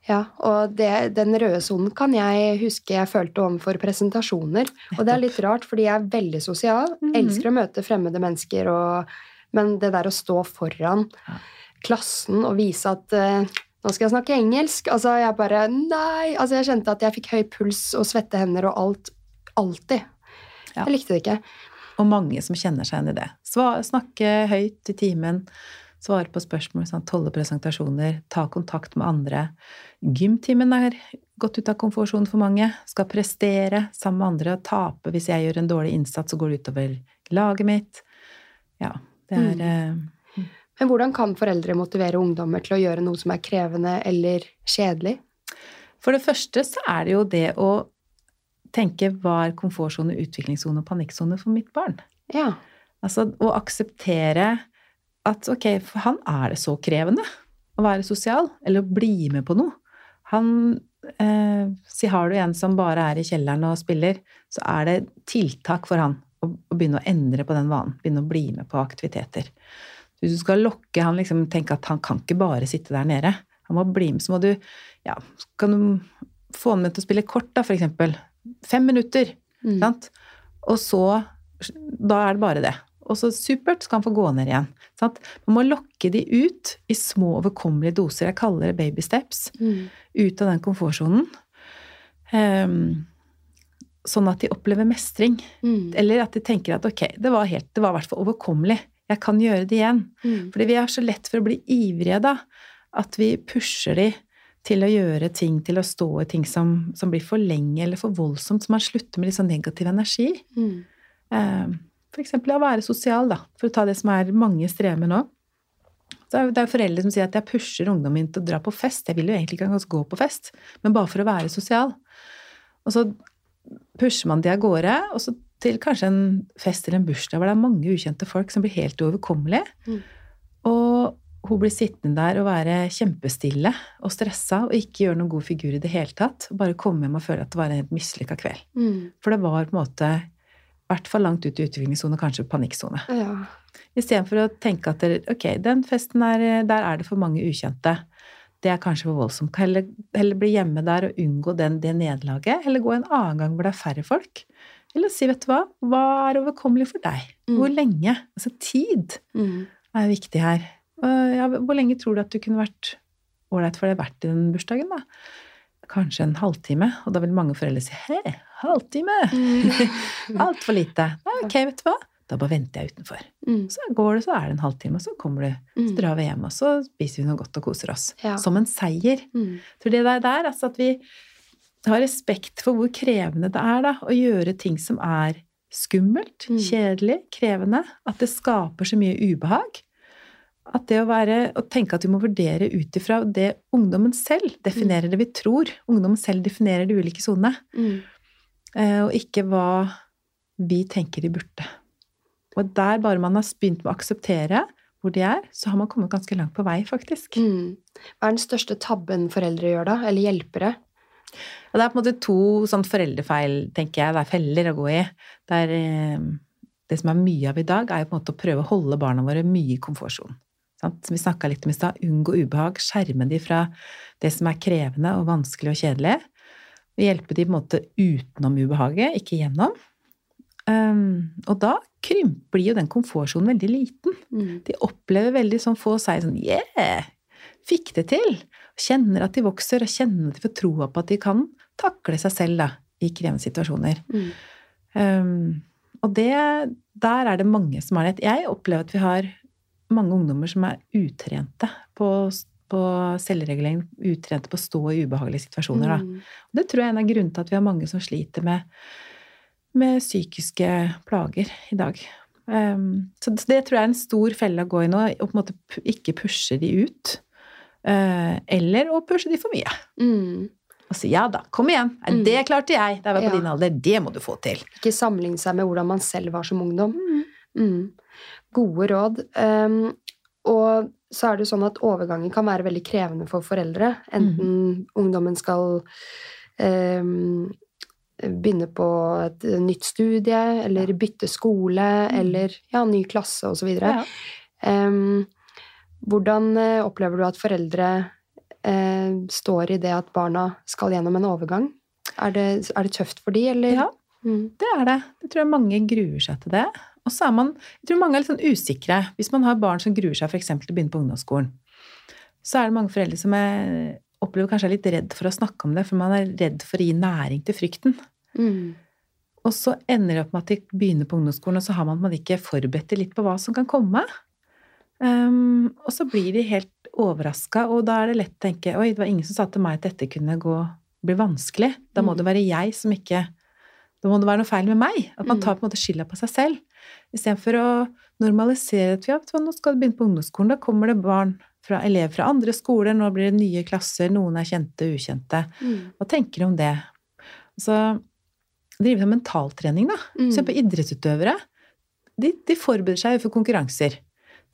Ja, og det, den røde sonen kan jeg huske jeg følte overfor presentasjoner. Og det er litt rart, fordi jeg er veldig sosial. Mm. Elsker å møte fremmede mennesker, og, men det der å stå foran Ja. klassen og vise at uh, nå skal jeg snakke engelsk. Altså, jeg bare Nei! Altså, jeg kjente at jeg fikk høy puls og svette hender og alt. Alltid. Ja. Jeg likte det ikke. Og mange som kjenner seg igjen i det. Svar, Snakke høyt i timen, svare på spørsmål, sånn, holde presentasjoner, ta kontakt med andre. Gymtimen er gått ut av komfortsonen for mange. Skal prestere sammen med andre og tape. Hvis jeg gjør en dårlig innsats, så går det utover laget mitt. Ja, det er Mm. uh, Men hvordan kan foreldre motivere ungdommer til å gjøre noe som er krevende eller kjedelig? For det første så er det jo det å tenke hva er komfortsone, utviklingssone og panikksone for mitt barn? Ja. Altså å akseptere at ok, for han er det så krevende å være sosial, eller å bli med på noe. Han eh, Si har du en som bare er i kjelleren og spiller, så er det tiltak for han å, å begynne å endre på den vanen. Begynne å bli med på aktiviteter. Hvis du skal lokke han liksom tenke at han kan ikke bare sitte der nede. Han må bli med, så må du Ja, kan du få han med til å spille kort, da, for eksempel. Fem minutter. Mm. Sant? Og så Da er det bare det. Og så supert, skal han få gå ned igjen. Sant? Man må lokke de ut i små, overkommelige doser. Jeg kaller det baby steps. Mm. Ut av den komfortsonen. Um, sånn at de opplever mestring. Mm. Eller at de tenker at ok, det var, helt, det var i hvert fall overkommelig. Jeg kan gjøre det igjen. Mm. Fordi vi er så lett for å bli ivrige da. At vi pusher de til å gjøre ting, til å stå i ting som, som blir for lenge eller for voldsomt. Så man slutter med litt sånn negativ energi. Mm. Eh, eksempel å være sosial, da. For å ta det som er mange strever med nå. Så det er foreldre som sier at jeg pusher ungdommen min til å dra på fest. Jeg vil jo egentlig ikke gå på fest, men bare for å være sosial. Og så pusher man de av gårde, og så til kanskje en fest eller en bursdag hvor det er mange ukjente folk som blir helt uoverkommelige. Mm. Og hun blir sittende der og være kjempestille og stressa og ikke gjøre noen god figur i det hele tatt. Bare komme hjem og føle at det var en helt mislykka kveld. Mm. For det var på en måte i hvert fall langt ut i utviklingssone, kanskje panikksone. Ja. Istedenfor å tenke at det- ok, den festen er, der er det for mange ukjente. Det er kanskje for voldsomt. Heller, heller bli hjemme der og unngå den, det nederlaget. Eller gå en annen gang hvor det er færre folk. Eller si, vet du hva, hva er overkommelig for deg? Mm. Hvor lenge? Altså tid Mm. er viktig her. Og Ja, hvor lenge tror du at du kunne vært ålreit for deg vært i den bursdagen, da? Kanskje en halvtime. Og da vil mange foreldre si hei, halvtime! Mm. Altfor lite. Nei, ok, vet du hva? Da bare venter jeg utenfor. Mm. Så går det, så er det en halvtime, og så kommer du, så Mm. drar vi hjem, og så spiser vi noe godt og koser oss. Ja. Som en seier. Mm. For det der, der altså at vi har respekt for hvor krevende det er da, å gjøre ting som er skummelt, Mm. kjedelig, krevende. At det skaper så mye ubehag. At det å være, å tenke at vi må vurdere ut ifra det ungdommen selv definerer det vi tror. Ungdommen selv definerer de ulike sonene. Mm. Eh, og ikke hva vi tenker de burde. Og der bare man har begynt med å akseptere hvor de er, så har man kommet ganske langt på vei, faktisk. Mm. Hva er den største tabben foreldre gjør da, eller hjelpere? Ja, det er på en måte to sånn foreldrefeil, tenker jeg, det er feller å gå i. Der, eh, det som er mye av i dag, er jo på en måte å prøve å holde barna våre mye i komfortsonen. Sant? Som vi snakka litt om i stad, unngå ubehag, skjerme de fra det som er krevende og vanskelig og kjedelig. Og hjelpe de på en måte utenom ubehaget, ikke gjennom. Um, og da krymper blir jo den komfortsonen veldig liten. Mm. De opplever veldig sånn få seg sånn Yeah! Fikk det til! Kjenner at de vokser, og kjenner at de får troa på at de kan takle seg selv da, i krevende situasjoner. Mm. Um, og det, der er det mange som har det. Jeg opplever at vi har mange ungdommer som er utrente på, på selvregulering, utrente på å stå i ubehagelige situasjoner. Mm. Det tror jeg er en av grunnene til at vi har mange som sliter med, med psykiske plager i dag. Um, så det tror jeg er en stor felle å gå i nå, å på en måte ikke pushe de ut. Uh, eller å pushe de for mye. Mm. Og si ja da, kom igjen, Mm. det klarte jeg da jeg var på Ja. din alder, det må du få til. Ikke sammenligne seg med hvordan man selv var som ungdom. Mm. Gode råd. Um, og så er det jo sånn at overgangen kan være veldig krevende for foreldre. Enten ungdommen skal um, begynne på et nytt studie, eller bytte skole, eller ja, ny klasse osv. Ja. Um, hvordan eh, opplever du at foreldre uh, står i det at barna skal gjennom en overgang? Er det, er det tøft for de, eller? Ja, mm. det er det. Jeg tror mange gruer seg til det. Og så er man Jeg tror mange er litt sånn usikre. Hvis man har barn som gruer seg f.eks. til å begynne på ungdomsskolen, så er det mange foreldre som er, opplever kanskje er litt redd for å snakke om det, for man er redd for å gi næring til frykten. Mm. Og så ender det opp med at de begynner på ungdomsskolen, og så har man man ikke forberedt litt på hva som kan komme. Um, og så blir de helt overraska, og da er det lett å tenke oi, det var ingen som sa til meg at dette kunne gå, bli vanskelig. Da må mm. det være jeg som ikke Da må det være noe feil med meg. At man mm. tar på en måte skylda på seg selv. Istedenfor å normalisere at ja, nå skal du begynne på ungdomsskolen, da kommer det barn fra elever fra andre skoler, nå blir det nye klasser, noen er kjente ukjente. Mm. Hva tenker du om det? Så drive med mentaltrening, da. Mm. Se på idrettsutøvere. De, de forbereder seg for konkurranser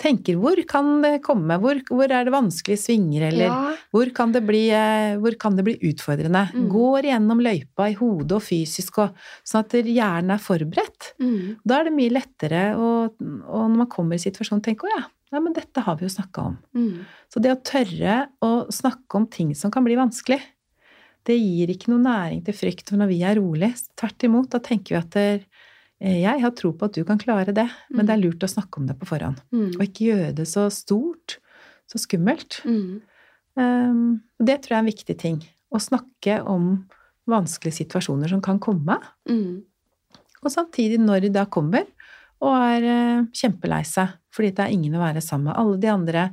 tenker hvor kan det komme, hvor, hvor er det vanskelige svinger, eller ja. hvor, kan det bli, eh, hvor kan det bli utfordrende? Mm. Går gjennom løypa i hodet og fysisk, og, sånn at hjernen er forberedt. Mm. Da er det mye lettere å, og når man kommer i situasjonen, tenke å ja, ja, men dette har vi jo snakka om. Mm. Så det å tørre å snakke om ting som kan bli vanskelig, det gir ikke noe næring til frykt For når vi er rolig. Tvert imot, da tenker vi at det, Eh, jeg har tro på at du kan klare det, men mm. det er lurt å snakke om det på forhånd. Mm. Og ikke gjøre det så stort, så skummelt. Mm. Um, det tror jeg er en viktig ting. Å snakke om vanskelige situasjoner som kan komme. Mm. Og samtidig, når de da kommer, og er uh, kjempelei seg fordi det er ingen å være sammen med. Alle de andre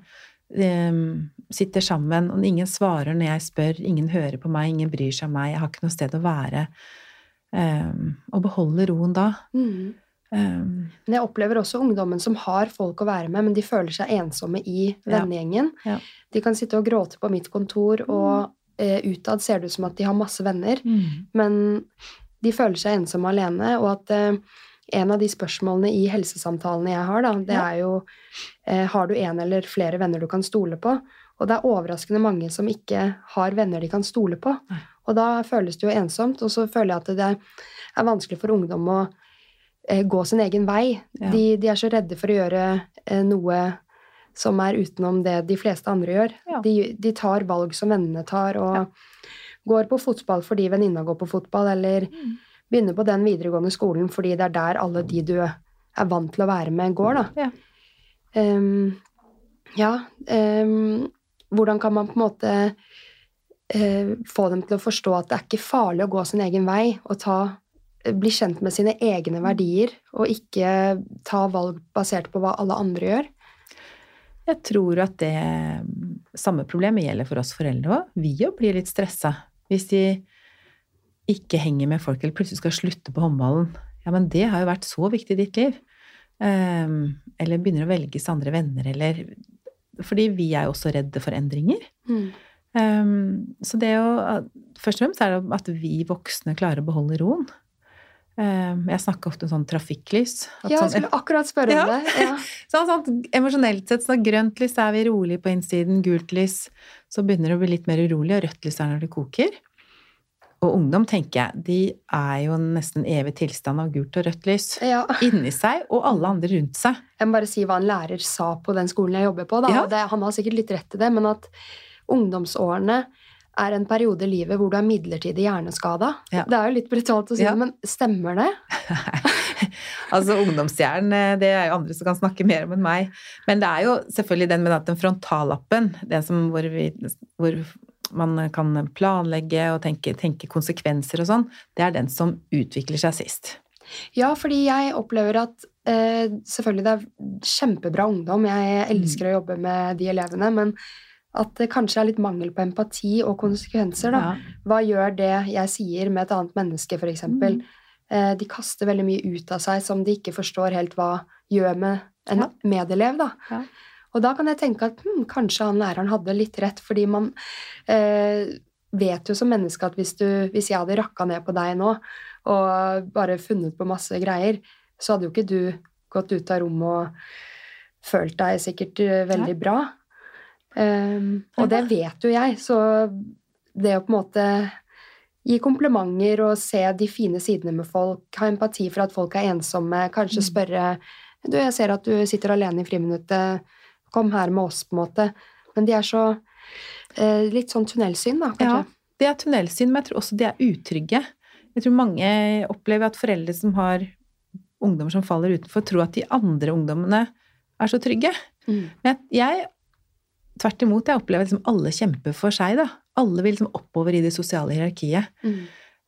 um, sitter sammen, og ingen svarer når jeg spør, ingen hører på meg, ingen bryr seg om meg, jeg har ikke noe sted å være. Um, og beholde roen da. Mm. Um, men jeg opplever også ungdommen som har folk å være med, men de føler seg ensomme i vennegjengen. Ja, ja. De kan sitte og gråte på mitt kontor, og mm. uh, utad ser det ut som at de har masse venner, mm. men de føler seg ensomme alene, og at uh, en av de spørsmålene i helsesamtalene jeg har, da, det ja. er jo uh, har du en eller flere venner du kan stole på? Og det er overraskende mange som ikke har venner de kan stole på. Nei. Og da føles det jo ensomt, og så føler jeg at det er vanskelig for ungdom å eh, gå sin egen vei. Ja. De, de, er så redde for å gjøre eh, noe som er utenom det de fleste andre gjør. Ja. De, de, tar valg som vennene tar, og ja. går på fotball fordi venninna går på fotball, eller mm. begynner på den videregående skolen fordi det er der alle de du er vant til å være med, går, da. Ja. Um, ja um, hvordan kan man på en måte få dem til å forstå at det er ikke farlig å gå sin egen vei og ta, eh, bli kjent med sine egne verdier, og ikke ta valg basert på hva alle andre gjør? Jeg tror at det samme problemet gjelder for oss foreldre òg. Vi òg blir litt stressa hvis de ikke henger med folk eller plutselig skal slutte på håndballen. Ja, men det har jo vært så viktig i ditt liv. Um, eller begynner å velge seg andre venner, eller Fordi vi er jo også redde for endringer. Mm. Um, så det å Først og fremst er det at vi voksne klarer å beholde roen. Um, jeg snakker ofte om sånn trafikklys. ja, jeg skulle akkurat spørre om ja. det. Ja. sånn, sånn, emosjonelt sett, så grønt lys er vi rolig på innsiden, gult lys så begynner det å bli litt mer urolig, og rødt lys er når det koker. Og ungdom, tenker jeg, de er jo nesten evig tilstand av gult og rødt lys. Ja. Inni seg og alle andre rundt seg. Jeg må bare si hva en lærer sa på den skolen jeg jobber på. Ja. Det, han har sikkert litt rett i det, men at ungdomsårene er en periode i livet hvor du er midlertidig hjerneskada. Ja. Det er jo litt brutalt å si ja. men stemmer det? altså ungdomshjernen, eh, det er jo andre som kan snakke mer om enn meg. Men det er jo selvfølgelig den med den frontallappen, den som, hvor, vi, hvor, man kan planlegge og tenke, tenke konsekvenser og sånn, det er den som utvikler seg sist. Ja, fordi jeg opplever at eh, selvfølgelig det er kjempebra ungdom, jeg elsker å jobbe med de elevene, men at det kanskje er litt mangel på empati og konsekvenser. Da. Ja. Hva gjør det jeg sier med et annet menneske, f.eks.? Mm. Eh, de kaster veldig mye ut av seg som de ikke forstår helt hva gjør med en ja. medelev. Da. Ja. Og da kan jeg tenke at hm, kanskje han læreren hadde litt rett, fordi man eh, vet jo som menneske at hvis, du, hvis jeg hadde rakka ned på deg nå og bare funnet på masse greier, så hadde jo ikke du gått ut av rommet og følt deg sikkert eh, veldig bra. Um, og det vet jo jeg, så det å på en måte gi komplimenter og se de fine sidene med folk, ha empati for at folk er ensomme, kanskje mm. spørre du, jeg ser at du sitter alene i friminuttet, kom her med oss, på en måte. Men de er så eh, litt sånn tunnelsyn, da, kanskje. Ja, det er tunnelsyn, men jeg tror også de er utrygge. Jeg tror mange opplever at foreldre som har ungdommer som faller utenfor, tror at de andre ungdommene er så trygge. Mm. Men jeg, tvert imot, jeg opplever liksom alle kjemper for seg, da. Alle vil liksom oppover i det sosiale hierarkiet. Mm.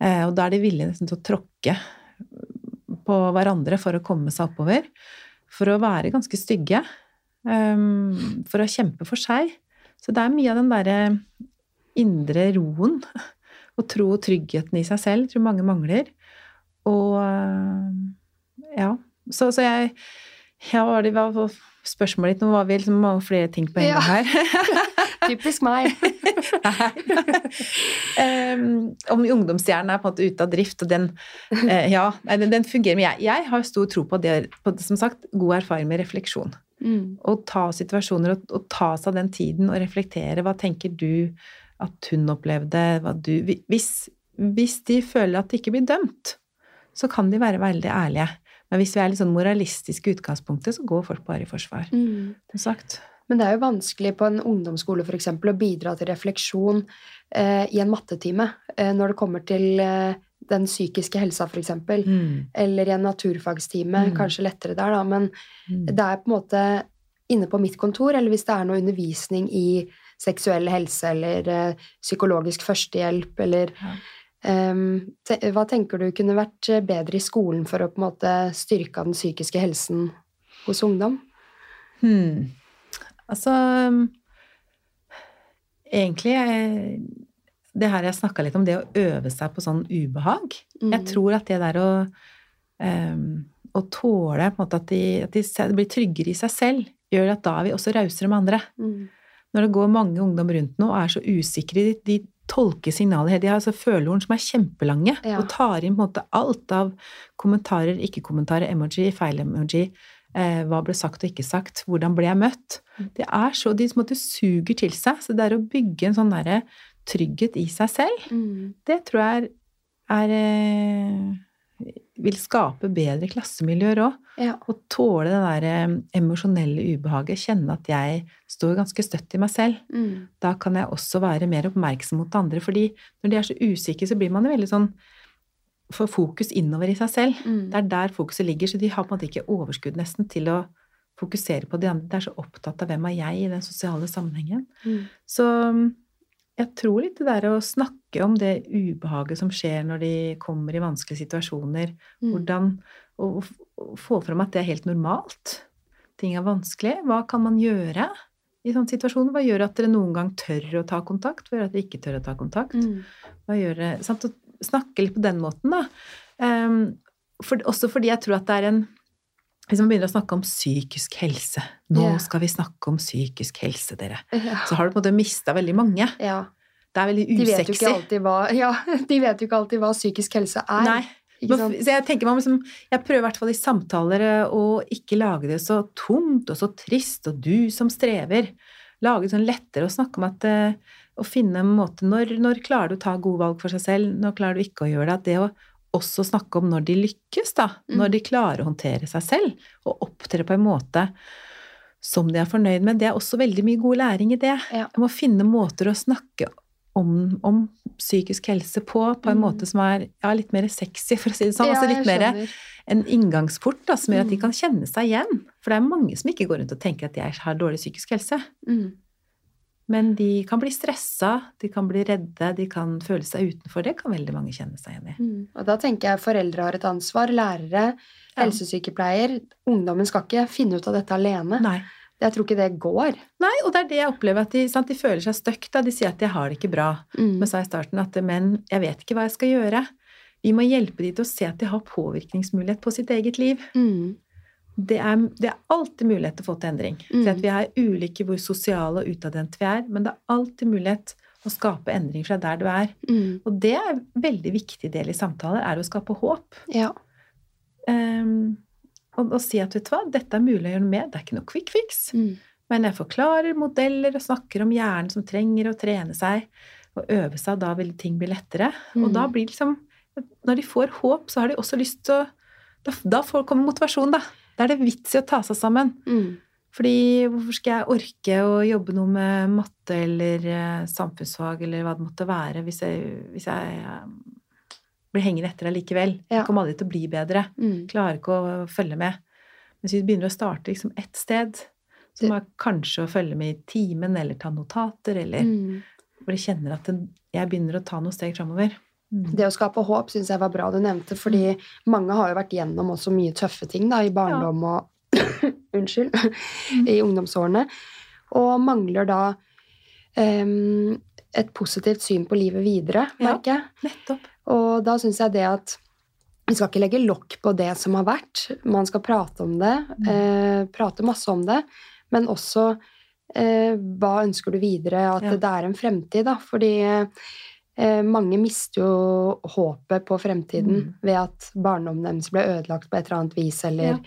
Eh, og da er de villige nesten til å tråkke på hverandre for å komme seg oppover. For å være ganske stygge. Um, for å kjempe for seg. Så det er mye av den derre indre roen og tro og tryggheten i seg selv tror mange mangler. Og ja. Så, så jeg jeg var det hva, spørsmålet ditt? Nå var vi liksom mange flere ting på en gang her. Typisk meg. um, om ungdomsstjernen er på en måte ute av drift, og den uh, Ja, den, den fungerer. Men jeg, jeg har stor tro på det, på, som sagt, god erfaring med refleksjon. Mm. Å ta situasjoner og, og ta seg den tiden og reflektere. Hva tenker du at hun opplevde? Du hvis, hvis de føler at de ikke blir dømt, så kan de være veldig ærlige. Men hvis vi er litt sånn moralistiske i utgangspunktet, så går folk bare i forsvar. Mm. Sagt. Men det er jo vanskelig på en ungdomsskole for eksempel, å bidra til refleksjon eh, i en mattetime eh, når det kommer til eh, den psykiske helsa, eksempel. Mm. Eller i en naturfagstime. Mm. Kanskje lettere der, da. Men Mm. det er på en måte inne på mitt kontor, eller hvis det er noe undervisning i seksuell helse eller eh, psykologisk førstehjelp eller Ja. Te Hva tenker du kunne vært eh, bedre i skolen for å på en måte styrke den psykiske helsen hos ungdom? Hmm. Altså Egentlig eh, Det her jeg snakka litt om, det å øve seg på sånn ubehag. Jeg Mm. tror at det der å um, Å tåle måte at de, at de blir tryggere i seg selv, gjør at da er vi også rausere med andre. Mm. Når det går mange ungdom rundt nå og er så usikre, de, de tolker signaler De har altså følehorn som er kjempelange, Ja. og tar inn på en måte alt av kommentarer, ikke-kommentarer, emoji, feil-emoji. Eh, hva ble sagt og ikke sagt? Hvordan ble jeg møtt? Mm. Det er så, De som måte suger til seg. Så det er å bygge en sånn derre trygghet i seg selv, Mm. det tror jeg er, er eh, Vil skape bedre klassemiljøer òg. Ja. Og tåle det der eh, emosjonelle ubehaget. Kjenne at jeg står ganske støtt i meg selv. Mm. Da kan jeg også være mer oppmerksom mot andre. fordi når de er så usikre, så blir man jo veldig sånn Får fokus innover i seg selv. Mm. Det er der fokuset ligger, så de har på en måte ikke overskudd nesten til å fokusere på de andre. De er så opptatt av hvem er jeg i den sosiale sammenhengen. Mm. Så jeg tror litt det der å snakke om det ubehaget som skjer når de kommer i vanskelige situasjoner, Mm. hvordan å, å få fram at det er helt normalt. Ting er vanskelig. Hva kan man gjøre i sånne situasjoner? Hva gjør at dere noen gang tør å ta kontakt? Hva gjør at dere ikke tør å ta kontakt? Mm. Hva gjør det, sant? Å snakke litt på den måten, da. Um, for, også fordi jeg tror at det er en Hvis man begynner å snakke om psykisk helse Nå Ja. skal vi snakke om psykisk helse, dere. Ja. Så har du på en måte mista veldig mange. ja. Det er veldig usexy. De, Ja, de vet jo ikke alltid hva psykisk helse er. Nei. Men? Så jeg tenker man liksom, jeg prøver i hvert fall i samtaler eh, å ikke lage det så tungt og så trist, og du som strever. Lage det sånn lettere å snakke om at eh, Å finne en måte når, når klarer du å ta gode valg for seg selv, når klarer du ikke å gjøre det? At det å også snakke om når de lykkes, da. Mm. Når de klarer å håndtere seg selv, og opptre på en måte som de er fornøyd med. Det er også veldig mye god læring i det. Ja. Jeg må finne måter å snakke om, om psykisk helse på, på en Mm. måte som er ja, litt mer sexy, for å si det sånn. Ja, altså litt mer en inngangsport da, som gjør at de Mm. kan kjenne seg igjen. For det er mange som ikke går rundt og tenker at de har dårlig psykisk helse. Mm. Men de kan bli stressa, de kan bli redde, de kan føle seg utenfor. Det kan veldig mange kjenne seg igjen i. Mm. Og da tenker jeg foreldre har et ansvar, lærere, Ja. helsesykepleier. Ungdommen skal ikke finne ut av dette alene. Nei. Jeg tror ikke det går. Nei, og det er det jeg opplever, at de, sant, de føler seg da. De sier at de har det ikke bra. Mm. Men sa i starten at men jeg vet ikke hva jeg skal gjøre. Vi må hjelpe de til å se at de har påvirkningsmulighet på sitt eget liv. Mm. Det er, det er alltid mulighet til å få til endring. Mm. Vi er ulike hvor sosiale og utadvendte vi er, men det er alltid mulighet å skape endring fra der du er. Mm. Og det er en veldig viktig del i samtaler, er å skape håp. Ja. Um, og, og si at vet du hva, dette er mulig å gjøre noe med, det er ikke noe quick fix. Mm. Men jeg forklarer modeller og snakker om hjernen som trenger å trene seg og øve seg, og da vil ting bli lettere. Og Mm. da blir det liksom Når de får håp, så har de også lyst til å Da, da får, kommer motivasjon, da. Da er det vits i å ta seg sammen. Mm. Fordi hvorfor skal jeg orke å jobbe noe med matte eller eh, samfunnsfag eller hva det måtte være, hvis jeg, hvis jeg eh, blir hengende etter allikevel? Ja. Jeg kommer aldri til å bli bedre. Mm. Klarer ikke å følge med. Men hvis vi begynner å starte liksom ett sted, som er kanskje å følge med i timen eller ta notater, eller Mm. hvor jeg kjenner at jeg begynner å ta noen steg framover. Mm. Det å skape håp syns jeg var bra du nevnte, fordi mange har jo vært gjennom også mye tøffe ting da, i barndom og Unnskyld. I ungdomsårene. Og mangler da um, et positivt syn på livet videre, merker jeg. Nettopp. Og da syns jeg det at vi skal ikke legge lokk på det som har vært. Man skal prate om det. Mm. Eh, prate masse om det. Men også eh, hva ønsker du videre? At Ja. det er en fremtid, da. Fordi eh, mange mister jo håpet på fremtiden Mm. ved at barndommen deres ble ødelagt på et eller annet vis, eller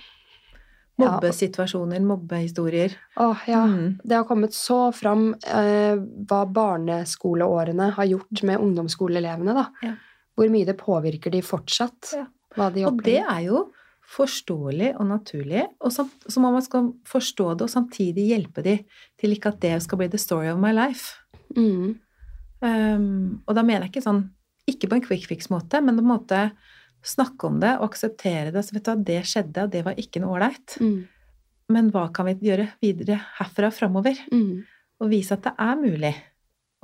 Ja. Mobbesituasjoner, mobbehistorier. Åh, ja. Mm. Det har kommet så fram eh, hva barneskoleårene har gjort med ungdomsskoleelevene, da. Ja. Hvor mye det påvirker de fortsatt. Ja. Hva de Og det er jo forståelig og naturlig, og sam- så må man skal forstå det og samtidig hjelpe de til ikke at det skal bli the story of my life. Mm. Um, og da mener jeg ikke sånn Ikke på en quick fix-måte, men på en måte snakke om det og akseptere det. Så vet du hva, det skjedde, og det var ikke noe ålreit. Mm. Men hva kan vi gjøre videre herfra framover? Mm. Og vise at det er mulig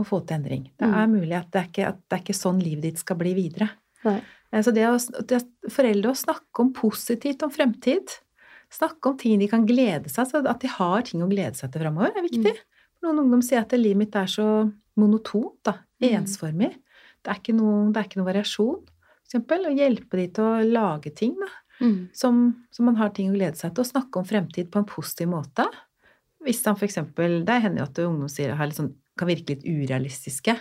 å få til endring. Det Mm. er mulig at det er ikke, at det er ikke sånn livet ditt skal bli videre. Nei. Eh, Så det å det, foreldre å snakke om positivt om fremtid, snakke om ting de kan glede seg så at de har ting å glede seg til framover, er viktig. Noen ungdom sier at livet mitt er så monotont, da, Mm. ensformig. Det er ikke noe, er ikke noe variasjon, eksempel. Å hjelpe de til å lage ting, da, Mm. som, som man har ting å glede seg til. Å snakke om fremtid på en positiv måte. Hvis han eksempel Det hender jo at ungdom sier har litt sånn, kan virke litt urealistiske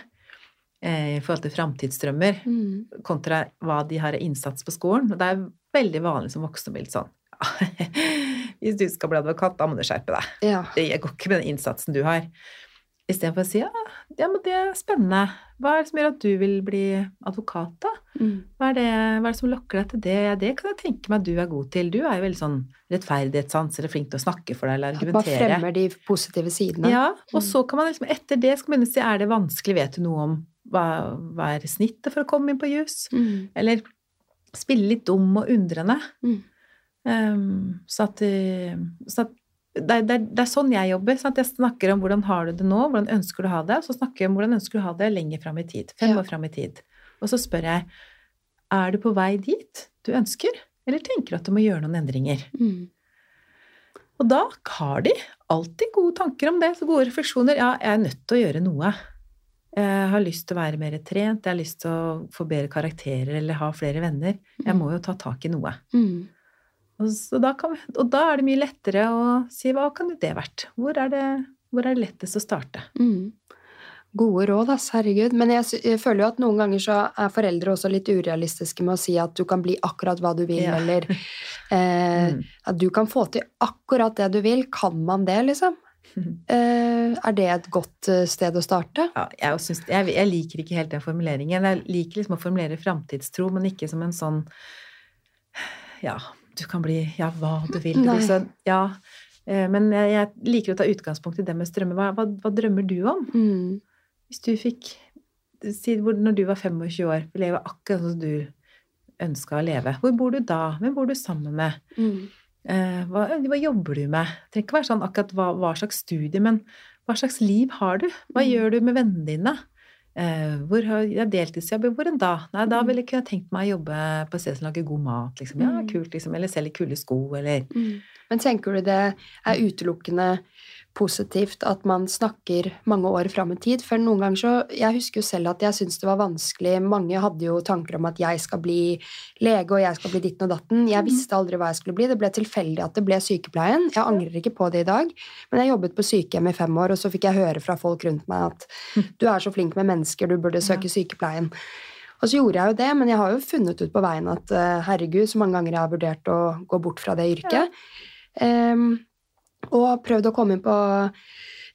eh, i forhold til framtidsdrømmer Mm. kontra hva de har av innsats på skolen. Og det er veldig vanlig som voksne å bli litt sånn Hvis du skal bli advokat, da må du skjerpe deg. Ja. Det går ikke med den innsatsen du har. Istedenfor å si ja, ja, men det er spennende. Hva er det som gjør at du vil bli advokat, da? Mm. Hva er det, hva er det som lokker deg til det? Det kan jeg tenke meg at du er god til. Du er jo veldig sånn rettferdighetssans eller flink til å snakke for deg eller argumentere. Hva fremmer de positive sidene. Ja, og Mm. så kan man liksom etter det skal man begynne å si er det vanskelig, vet du noe om hva, hva er snittet for å komme inn på jus? Mm. Eller spille litt dum og undrende. Mm. Um, så at, så at det, det, det er sånn jeg jobber. Sant? jeg snakker om hvordan har du det nå, hvordan ønsker du å ha det, og så snakker jeg om hvordan ønsker du å ha det lenger fram i tid. Fem Ja. år fram i tid. Og så spør jeg er du på vei dit du ønsker, eller tenker du at du må gjøre noen endringer? Mm. Og da har de alltid gode tanker om det, så gode refleksjoner. Ja, jeg er nødt til å gjøre noe. Jeg har lyst til å være mer trent, jeg har lyst til å få bedre karakterer eller ha flere venner. Jeg må jo ta tak i noe. Mm. Og, så da kan vi, og da er det mye lettere å si hva kan det vært? Hvor er det, hvor er det lettest å starte? Mm. Gode råd, ass. Herregud. Men jeg, jeg føler jo at noen ganger så er foreldre også litt urealistiske med å si at du kan bli akkurat hva du vil, Ja. eller eh, Mm. at du kan få til akkurat det du vil. Kan man det, liksom? Eh, er det et godt eh, sted å starte? Ja, jeg, synes, jeg, jeg liker ikke helt den formuleringen. Jeg liker liksom å formulere framtidstro, men ikke som en sånn Ja, du kan bli ja, hva du vil. Du, blir sånn, ja. Eh, Men jeg, jeg liker å ta utgangspunkt i det med strømmer. Hva, hva, hva drømmer du om? Mm. Hvis du fikk si Når du var 25 år, leve akkurat sånn som du ønska å leve, hvor bor du da? Hvem bor du sammen med? Mm. Eh, hva, hva jobber du med? Det trenger ikke være sånn akkurat hva slags studie, men hva slags liv har du? Hva Mm. gjør du med vennene dine? Eh, hvor har jeg deltidsjobb? Hvor enn da? Nei, da Mm. ville jeg kunne tenkt meg å jobbe på et sted som lager god mat, liksom. Ja, Mm. kult, liksom. Eller selger kule sko, eller Mm. Men tenker du det er utelukkende positivt at man snakker mange år fram i tid? For noen ganger så Jeg husker jo selv at jeg syntes det var vanskelig. Mange hadde jo tanker om at jeg skal bli lege, og jeg skal bli ditten og datten. Jeg Mhm. visste aldri hva jeg skulle bli. Det ble tilfeldig at det ble sykepleien. Jeg angrer ikke på det i dag. Men jeg jobbet på sykehjem i fem år, og så fikk jeg høre fra folk rundt meg at du er så flink med mennesker, du burde søke sykepleien. Og så gjorde jeg jo det, men jeg har jo funnet ut på veien at eh, herregud, så mange ganger jeg har vurdert å gå bort fra det yrket. Em, og prøvd å komme inn på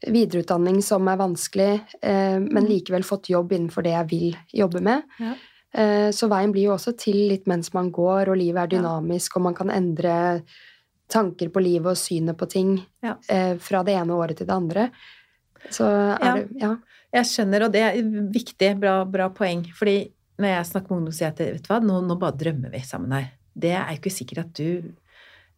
videreutdanning som er vanskelig, eh, men likevel fått jobb innenfor det jeg vil jobbe med. Ja. Eh, så veien blir jo også til litt mens man går, og livet er dynamisk, og man kan endre tanker på livet og synet på ting Ja. eh, fra det ene året til det andre. Så er Ja. det Ja. Jeg skjønner, og det er viktig, bra, bra poeng. Fordi når jeg snakker med ungdom, sier jeg at vet du hva, nå, nå bare drømmer vi sammen her. Det er jo ikke sikkert at du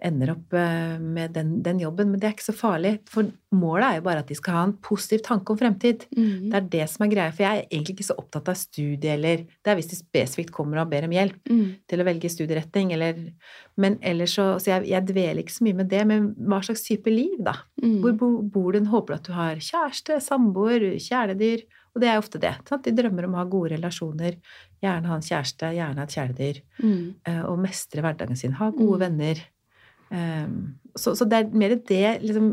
ender opp eh, med den, den jobben, men det er ikke så farlig. For målet er jo bare at de skal ha en positiv tanke om fremtid. Mm. Det er det som er greia, for jeg er egentlig ikke så opptatt av studie, eller Det er hvis de spesifikt kommer og ber om hjelp Mm. til å velge studieretning, eller Men ellers så Så jeg, jeg dveler ikke så mye med det, men hva slags type liv, da? Mm. Hvor bo, bor du? Håper du at du har kjæreste, samboer, kjæledyr? Og det er ofte det. Sant? De drømmer om å ha gode relasjoner, gjerne ha en kjæreste, gjerne ha et kjæledyr, Mm. eh, og mestre hverdagen sin, ha gode Mm. venner. Um, så, så det er mer det liksom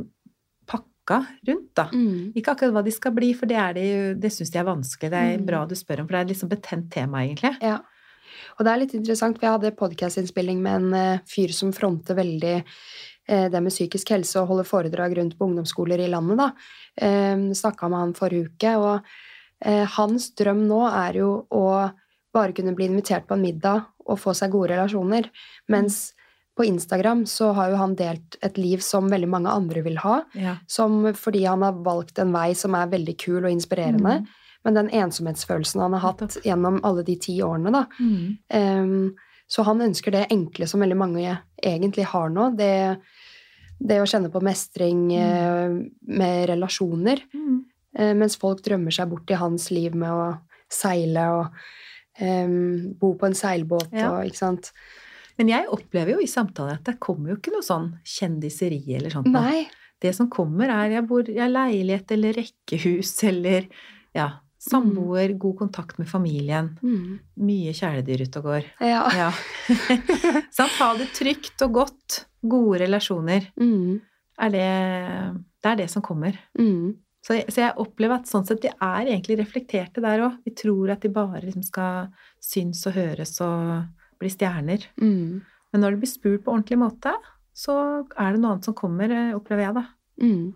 pakka rundt, da. Mm. Ikke akkurat hva de skal bli, for det, er de, det syns de er vanskelig. Det er Mm. bra du spør om, for det er et litt sånn betent tema, egentlig. Ja. Og det er litt interessant, for jeg hadde podkastinnspilling med en eh, fyr som fronter veldig eh, det med psykisk helse og holder foredrag rundt på ungdomsskoler i landet, da. Eh, Snakka med han forrige uke, og eh, hans drøm nå er jo å bare kunne bli invitert på en middag og få seg gode relasjoner. Mens på Instagram så har jo han delt et liv som veldig mange andre vil ha. Ja. Som fordi han har valgt en vei som er veldig kul og inspirerende. Mm. Men den ensomhetsfølelsen han har hatt gjennom alle de ti årene, da. Mm. Um, så han ønsker det enkle som veldig mange egentlig har nå. Det, det å kjenne på mestring eh, med relasjoner. Mm. Eh, mens folk drømmer seg bort i hans liv med å seile og um, bo på en seilbåt Ja. og ikke sant. Men jeg opplever jo i samtaler at det kommer jo ikke noe sånn kjendiseri eller sånt. Nei. Det som kommer, er jeg bor i leilighet eller rekkehus eller ja, samboer, god kontakt med familien. Mm. Mye kjæledyr ute og går. Ja. Ja. sånn, Ha det trygt og godt. Gode relasjoner. Mm. Er det, det er det som kommer. Mm. Så så jeg opplever at sånn sett de er egentlig reflekterte der òg. Vi tror at de bare liksom skal synes og høres og bli stjerner. Mm. Men når det blir spurt på ordentlig måte, så er det noe annet som kommer, eh, opplever jeg, da. Mm.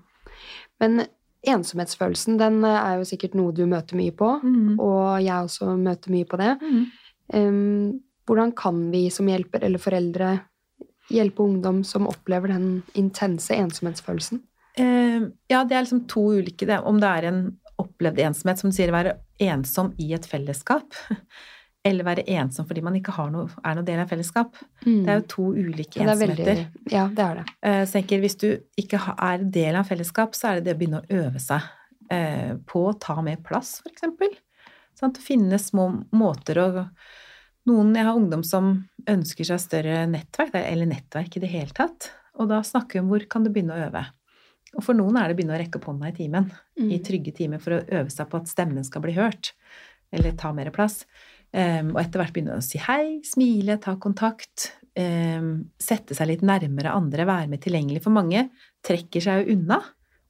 Men ensomhetsfølelsen, den eh, er jo sikkert noe du møter mye på. Mm. Og jeg også møter mye på det. Mm. Em, hvordan kan vi som hjelper eller foreldre hjelpe ungdom som opplever den intense ensomhetsfølelsen? Uh, ja, det er liksom to ulike det. Om det er en opplevd ensomhet, som du sier, være ensom i et fellesskap, eller være ensom fordi man ikke har noe, er noen del av fellesskap. Det er jo to ulike ensomheter. Ja, det veldig, ja, det er det. Eh, Så tenker, hvis du ikke er del av fellesskap, så er det det å begynne å øve seg eh, på å ta mer plass. Sant? Å finne små måter å Noen Jeg har ungdom som ønsker seg større nettverk, eller nettverk i det hele tatt. Og da snakker vi om hvor kan du begynne å øve. Og for noen er det å begynne å rekke opp hånda i timen. Mm. I trygge timer for å øve seg på at stemmen skal bli hørt. Eller ta mer plass. Em, og etter hvert begynne å si hei, smile, ta kontakt. Um, sette seg litt nærmere andre, være med tilgjengelig. For mange trekker seg jo unna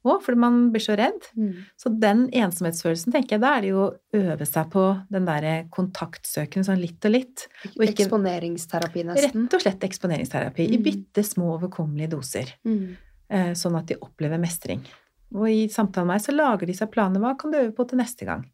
òg, fordi man blir så redd. Mm. Så den ensomhetsfølelsen, tenker jeg, da er det jo å øve seg på den derre kontaktsøken sånn litt og litt. Og ikke- Eksponeringsterapi, nesten. Rett og slett eksponeringsterapi i Mm. bitte små, overkommelige doser. Mm. Uh, Sånn at de opplever mestring. Og i samtalen med meg så lager de seg planer. Hva kan du øve på til neste gang?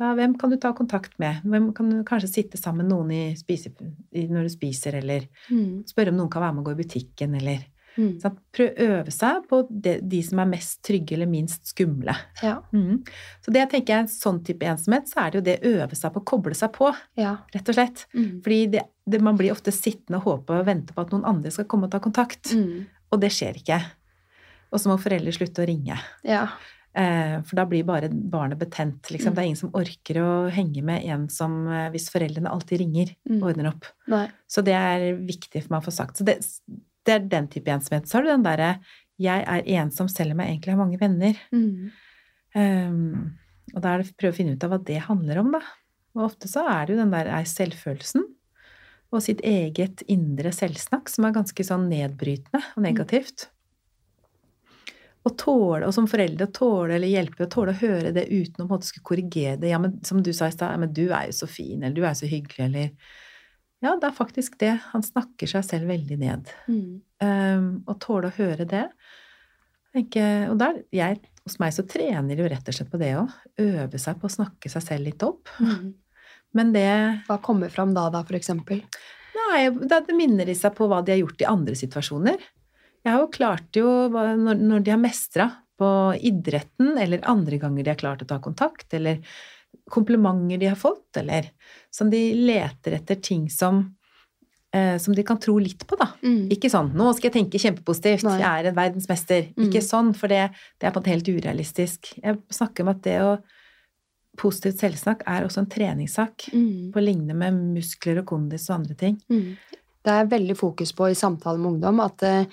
Da, hvem kan du ta kontakt med? Hvem kan du kanskje sitte sammen med noen i spise, når du spiser, eller Mm. spørre om noen kan være med og gå i butikken, eller Mm. sånn, Prøv å øve seg på de, de som er mest trygge eller minst skumle. Ja. Mm. Så det jeg tenker er en sånn type ensomhet, så er det jo det å øve seg på å koble seg på, ja. rett og slett. Mm. Fordi det, det, man blir ofte sittende og håpe og vente på at noen andre skal komme og ta kontakt. Mm. Og det skjer ikke. Og så må foreldre slutte å ringe. ja. Eh, for da blir bare barnet betent. Liksom. Mm. Det er ingen som orker å henge med en som, eh, hvis foreldrene alltid ringer, Mm. ordner opp. Nei. Så det er viktig for meg å få sagt. Så det, det er den type ensomhet. Så har du den derre 'jeg er ensom selv om jeg egentlig har mange venner'. Mm. Um, og da er det prøve å finne ut av hva det handler om, da. Og ofte så er det jo den der er selvfølelsen og sitt eget indre selvsnakk som er ganske sånn nedbrytende og negativt. Og tåle, og som foreldre å tåle eller hjelpe å tåle å høre det uten å på en måte skulle korrigere det. Ja, men som du sa i stad, ja, men du er jo så fin, eller du er jo så hyggelig, eller Ja, det er faktisk det. Han snakker seg selv veldig ned. Mm. Um, og tåle å høre det. Tenke, og der, jeg, hos meg så trener de jo rett og slett på det òg. Øve seg på å snakke seg selv litt opp. Mm. Men det Hva kommer fram da, da, for eksempel? Nei, det minner de seg på hva de har gjort i andre situasjoner. Jeg har jo klart jo, når, når de har mestra på idretten, eller andre ganger de har klart å ta kontakt, eller komplimenter de har fått, eller som de leter etter ting som eh, som de kan tro litt på, da. Mm. Ikke sånn 'nå skal jeg tenke kjempepositivt, Nei. jeg er en verdensmester'. Mm. Ikke sånn, for det, det er på en måte helt urealistisk. Jeg snakker om at det å Positivt selvsnakk er også en treningssak, Mm. på lignende med muskler og kondis og andre ting. Mm. Det er veldig fokus på i samtale med ungdom at eh,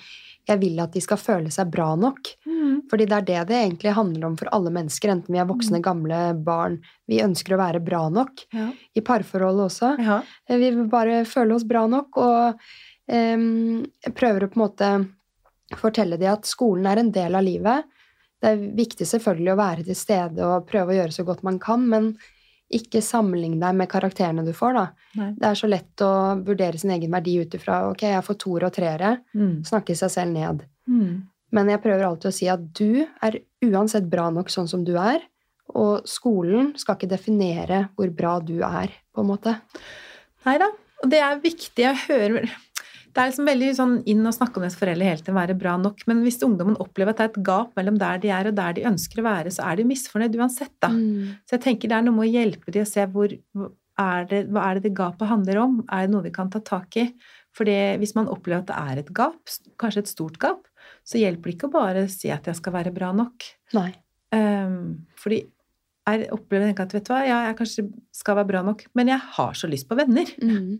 jeg vil at de skal føle seg bra nok. Fordi det er det det egentlig handler om for alle mennesker, enten vi er voksne, gamle, barn. Vi ønsker å være bra nok. Ja. I parforholdet også. ja. Eh, Vi vil bare føle oss bra nok, og um, prøver å på en måte fortelle dem at skolen er en del av livet. Det er viktig selvfølgelig å være til stede og prøve å gjøre så godt man kan, men ikke sammenligne deg med karakterene du får, da. Det er så lett å vurdere sin egen verdi ut ifra ok, jeg får toer og treere, Mm. snakke seg selv ned. Mm. Men jeg prøver alltid å si at du er uansett bra nok sånn som du er, og skolen skal ikke definere hvor bra du er, på en måte. Nei da. Og det er viktig. Jeg hører Det er liksom veldig sånn inn å snakke om det som foreldre hele tiden, være bra nok. Men hvis ungdommen opplever at det er et gap mellom der de er og der de ønsker å være, så er de misfornøyd uansett, da. Mm. Så jeg tenker det er noe med å hjelpe de å se hvor er det, hva er det det gapet handler om? Er det noe vi kan ta tak i? For hvis man opplever at det er et gap, kanskje et stort gap, så hjelper det ikke å bare si at jeg skal være bra nok. Nei. Um, fordi jeg opplever at vet du hva, ja, jeg kanskje skal være bra nok, men jeg har så lyst på venner. Mm.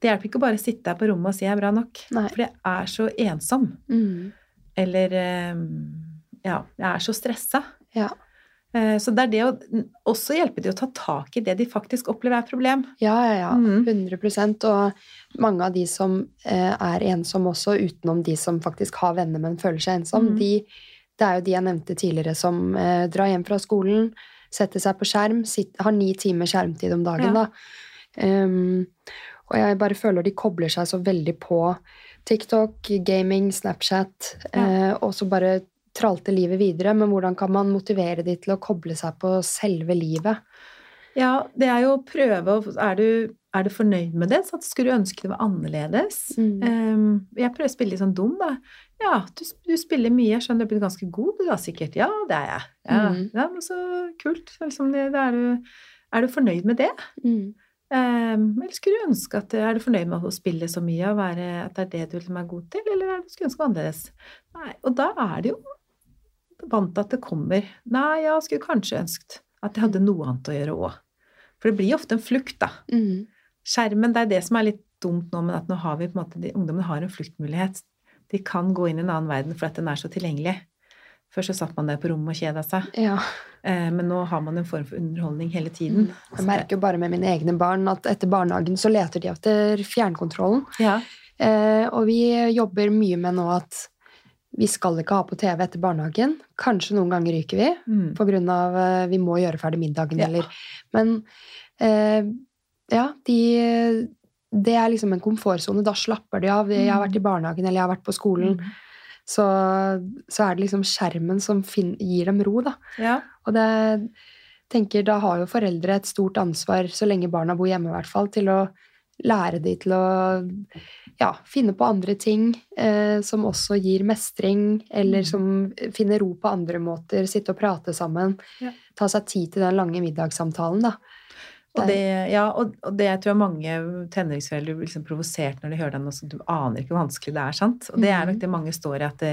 Det hjelper ikke å bare sitte her på rommet og si jeg er bra nok, Nei. for jeg er så ensom. Mm. Eller um, ja, jeg er så stressa. Ja. Eh, Så det er det å også hjelpe de å ta tak i det de faktisk opplever er et problem. Ja, ja, ja. Mm. 100 Og mange av de som eh, er ensomme også, utenom de som faktisk har venner, men føler seg ensom, Mm. de, det er jo de jeg nevnte tidligere, som eh, drar hjem fra skolen, setter seg på skjerm, sitter, har ni timer skjermtid om dagen, Ja. da. Um, og jeg bare føler de kobler seg så veldig på TikTok, gaming, Snapchat, eh, og så bare tralte livet videre. Men hvordan kan man motivere de til å koble seg på selve livet? Ja, det er jo å prøve Er du, er du fornøyd med det? Så skulle du ønske det var annerledes? Mm. Um, jeg prøver å spille litt sånn dum, da. Ja, du, du spiller mye. Jeg skjønner du er blitt ganske god, du da sikkert. Ja, det er jeg. Ja, Mm. ja men så kult. Liksom det, det er, du, er du fornøyd med det? Mm. Um, eller skulle du ønske at Er du fornøyd med å spille så mye og være, at det er det du liksom er god til, eller er du skulle ønske annerledes? Nei, og da er det jo vant til at det kommer Nei, ja, skulle kanskje ønsket at jeg hadde noe annet å gjøre òg. For det blir ofte en flukt, da. Mm. Skjermen, det er det som er litt dumt nå, men at nå har vi på en måte de, Ungdommen har en fluktmulighet. De kan gå inn i en annen verden fordi den er så tilgjengelig. Før så satt man der på rommet og kjeda seg, Ja. eh, men nå har man en form for underholdning hele tiden. Jeg merker jo bare med mine egne barn at etter barnehagen så leter de etter fjernkontrollen. Ja. Eh, og vi jobber mye med nå at vi skal ikke ha på TV etter barnehagen. Kanskje noen ganger ryker vi Mm. pga. eh, vi må gjøre ferdig middagen, Ja. eller Men ja, de Det er liksom en komfortsone. Da slapper de av. Jeg har vært i barnehagen, eller jeg har vært på skolen. Mm. Så, så er det liksom skjermen som gir dem ro, da. Ja. Og det tenker, da har jo foreldre et stort ansvar, så lenge barna bor hjemme i hvert fall, til å lære de til å ja, finne på andre ting eh, som også gir mestring, eller Mm. som finner ro på andre måter, sitte og prate sammen. Ja. Ta seg tid til den lange middagssamtalen, da. Og det, ja, og, og det jeg tror mange tenåringsforeldre blir liksom provosert når de hører den, Også, du aner ikke hvor vanskelig det er, sant? Og det er nok Mhm. det mange står i, at det,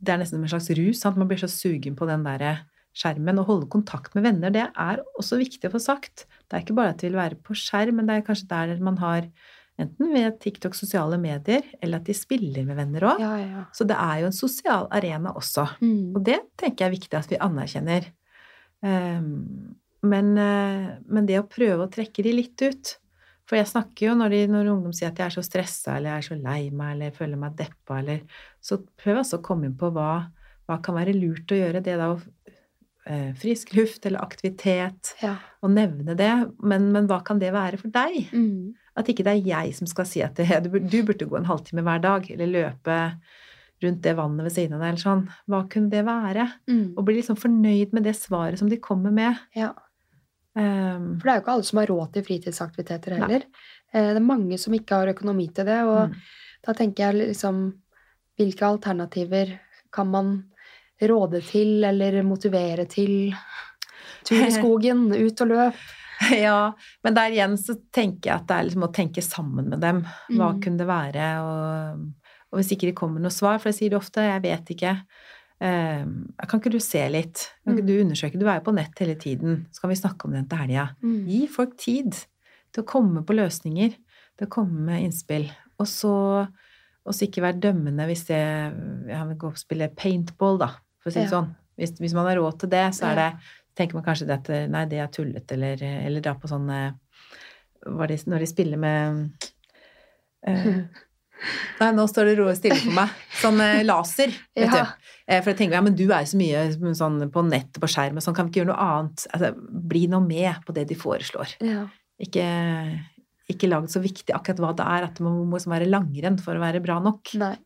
det er nesten en slags rus, sant? Man blir så sugen på den der skjermen. Å holde kontakt med venner, det er også viktig å få sagt. Det er ikke bare at de vil være på skjerm, men det er kanskje der man har enten ved TikTok, sosiale medier, eller at de spiller med venner òg. Ja, ja. Så det er jo en sosial arena også. Mm. Og det tenker jeg er viktig at vi anerkjenner. Ehm, men, eh, men det å prøve å trekke de litt ut For jeg snakker jo når, de, når ungdom sier at jeg er så stressa, eller jeg er så lei meg, eller føler meg deppa, eller Så prøv altså å komme inn på hva, hva kan være lurt å gjøre. Det da å eh, Frisk luft eller aktivitet, Ja. og nevne det. Men, men hva kan det være for deg? Mm. At ikke det er jeg som skal si at det, du, bur- du burde gå en halvtime hver dag, eller løpe rundt det vannet ved siden av deg, eller sånn. Hva kunne det være? Mm. Og bli liksom fornøyd med det svaret som de kommer med. ja. Um, For det er jo ikke alle som har råd til fritidsaktiviteter heller. Nei. Det er mange som ikke har økonomi til det, og mm, da tenker jeg liksom hvilke alternativer kan man råde til eller motivere til? Tur i skogen, ut og løp. Ja, men der igjen så tenker jeg at det er liksom å tenke sammen med dem. Hva Mm. kunne det være? Og, og hvis ikke det kommer noe svar, for det sier de ofte, jeg vet ikke. Eh, kan ikke du se litt? Kan ikke Mm. du undersøke? Du er jo på nett hele tiden. Så kan vi snakke om den til helga. Mm. Gi folk tid til å komme på løsninger, til å komme med innspill. Og så, ikke være dømmende hvis det Jeg vil gå og spille paintball, da, for å si det Ja. sånn. Hvis, hvis man har råd til det, så er det tenker man kanskje at nei, det er tullete, eller, eller dra på sånn Når de spiller med eh, Nei, nå står det ro og stille for meg. Sånn eh, laser, vet Ja. du. Eh, For jeg tenker, ja, men du er jo så mye sånn på nett på skjerm, sånn, kan vi ikke gjøre noe annet? Altså, bli nå med på det de foreslår. Ja. Ikke, ikke lag det så viktig akkurat hva det er, at det må, må være langrenn for å være bra nok. Nei.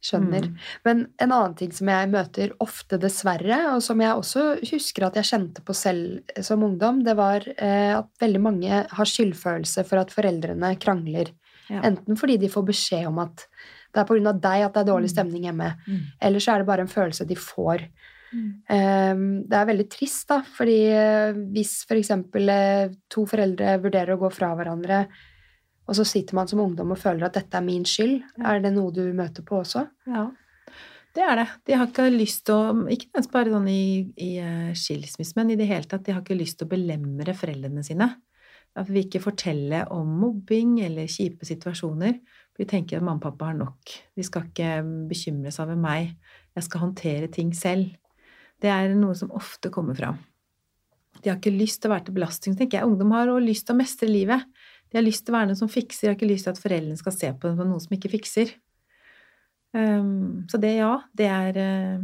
Skjønner. Mm. Men en annen ting som jeg møter ofte, dessverre, og som jeg også husker at jeg kjente på selv som ungdom, det var eh, at veldig mange har skyldfølelse for at foreldrene krangler. Ja. Enten fordi de får beskjed om at det er pga. deg at det er dårlig Mm. stemning hjemme, Mm. eller så er det bare en følelse de får. Mm. Eh, det er veldig trist, da, fordi eh, hvis f.eks. For to foreldre vurderer å gå fra hverandre, og så sitter man som ungdom og føler at dette er min skyld, Ja. er det noe du møter på også? Ja, det er det. De har ikke lyst til å Ikke bare sånn i, i eh, skilsmisse, men i det hele tatt, de har ikke lyst til å belemre foreldrene sine. At vi ikke forteller om mobbing eller kjipe situasjoner. For vi tenker at mamma og pappa har nok. De skal ikke bekymre seg over meg. Jeg skal håndtere ting selv. Det er noe som ofte kommer fram. De har ikke lyst til å være til belastning. tenker jeg. Ungdom har også lyst til å mestre livet. De har lyst til å være noen som fikser, de har ikke lyst til at foreldrene skal se på dem som noen som ikke fikser. Um, så det, ja, det er uh,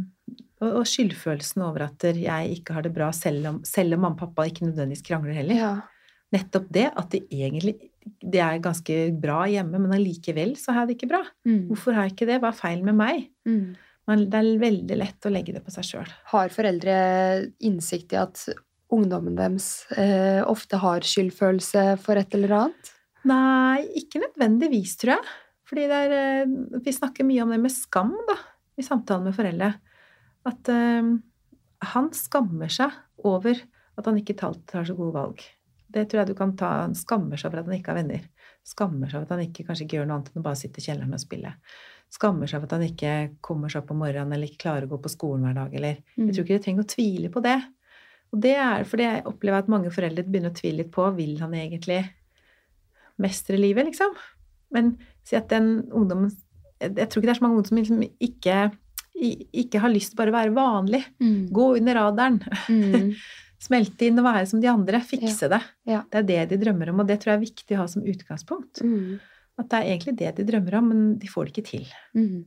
og, og skyldfølelsen over at jeg ikke har det bra, selv om, selv om mamma og pappa ikke nødvendigvis krangler heller. Ja. Nettopp det at det egentlig det er ganske bra hjemme, men allikevel så har jeg det ikke bra. Mm. Hvorfor har jeg ikke det? Hva er feil med meg? Mm. Men det er veldig lett å legge det på seg sjøl. Har foreldre innsikt i at ungdommen deres eh, ofte har skyldfølelse for et eller annet? Nei, ikke nødvendigvis, tror jeg. Fordi er, eh, vi snakker mye om det med skam da, i samtalen med foreldre. At eh, han skammer seg over at han ikke tar så gode valg. Det tror jeg du kan ta. Han skammer seg over at han ikke har venner. Skammer seg over at han ikke kanskje ikke gjør noe annet enn å bare sitte i kjelleren og spille. Skammer seg over at han ikke kommer seg opp om morgenen eller ikke klarer å gå på skolen hver dag. Eller. Jeg tror ikke du trenger å tvile på det. Og det er fordi jeg opplever at mange foreldre begynner å tvile litt på vil han egentlig mestre livet, liksom. Men si at den ungdommen Jeg jeg tror ikke det er så mange ungdom som liksom ikke, ikke har lyst til bare å være vanlig. Mm. Gå under radaren. Mm. Smelte inn og være som de andre. Fikse det. Ja. Det er det de drømmer om, og det tror jeg er viktig å ha som utgangspunkt. Mm. At det er egentlig det de drømmer om, men de får det ikke til. Mm.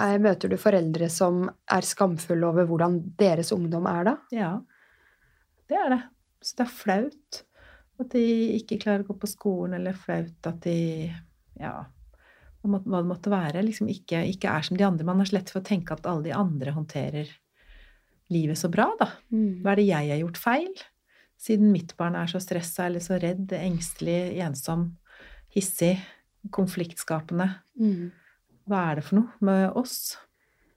Er, møter du foreldre som er skamfulle over hvordan deres ungdom er da? Ja, det er det. Så det er flaut at de ikke klarer å gå på skolen, eller flaut at de Ja, hva det måtte være. Liksom ikke, ikke er som de andre. Man har så lett for å tenke at alle de andre håndterer livet så bra, da. Mm. Hva er det jeg har gjort feil? Siden mitt barn er så stressa eller så redd, engstelig, ensom, hissig, konfliktskapende. Mm. Hva er det for noe med oss?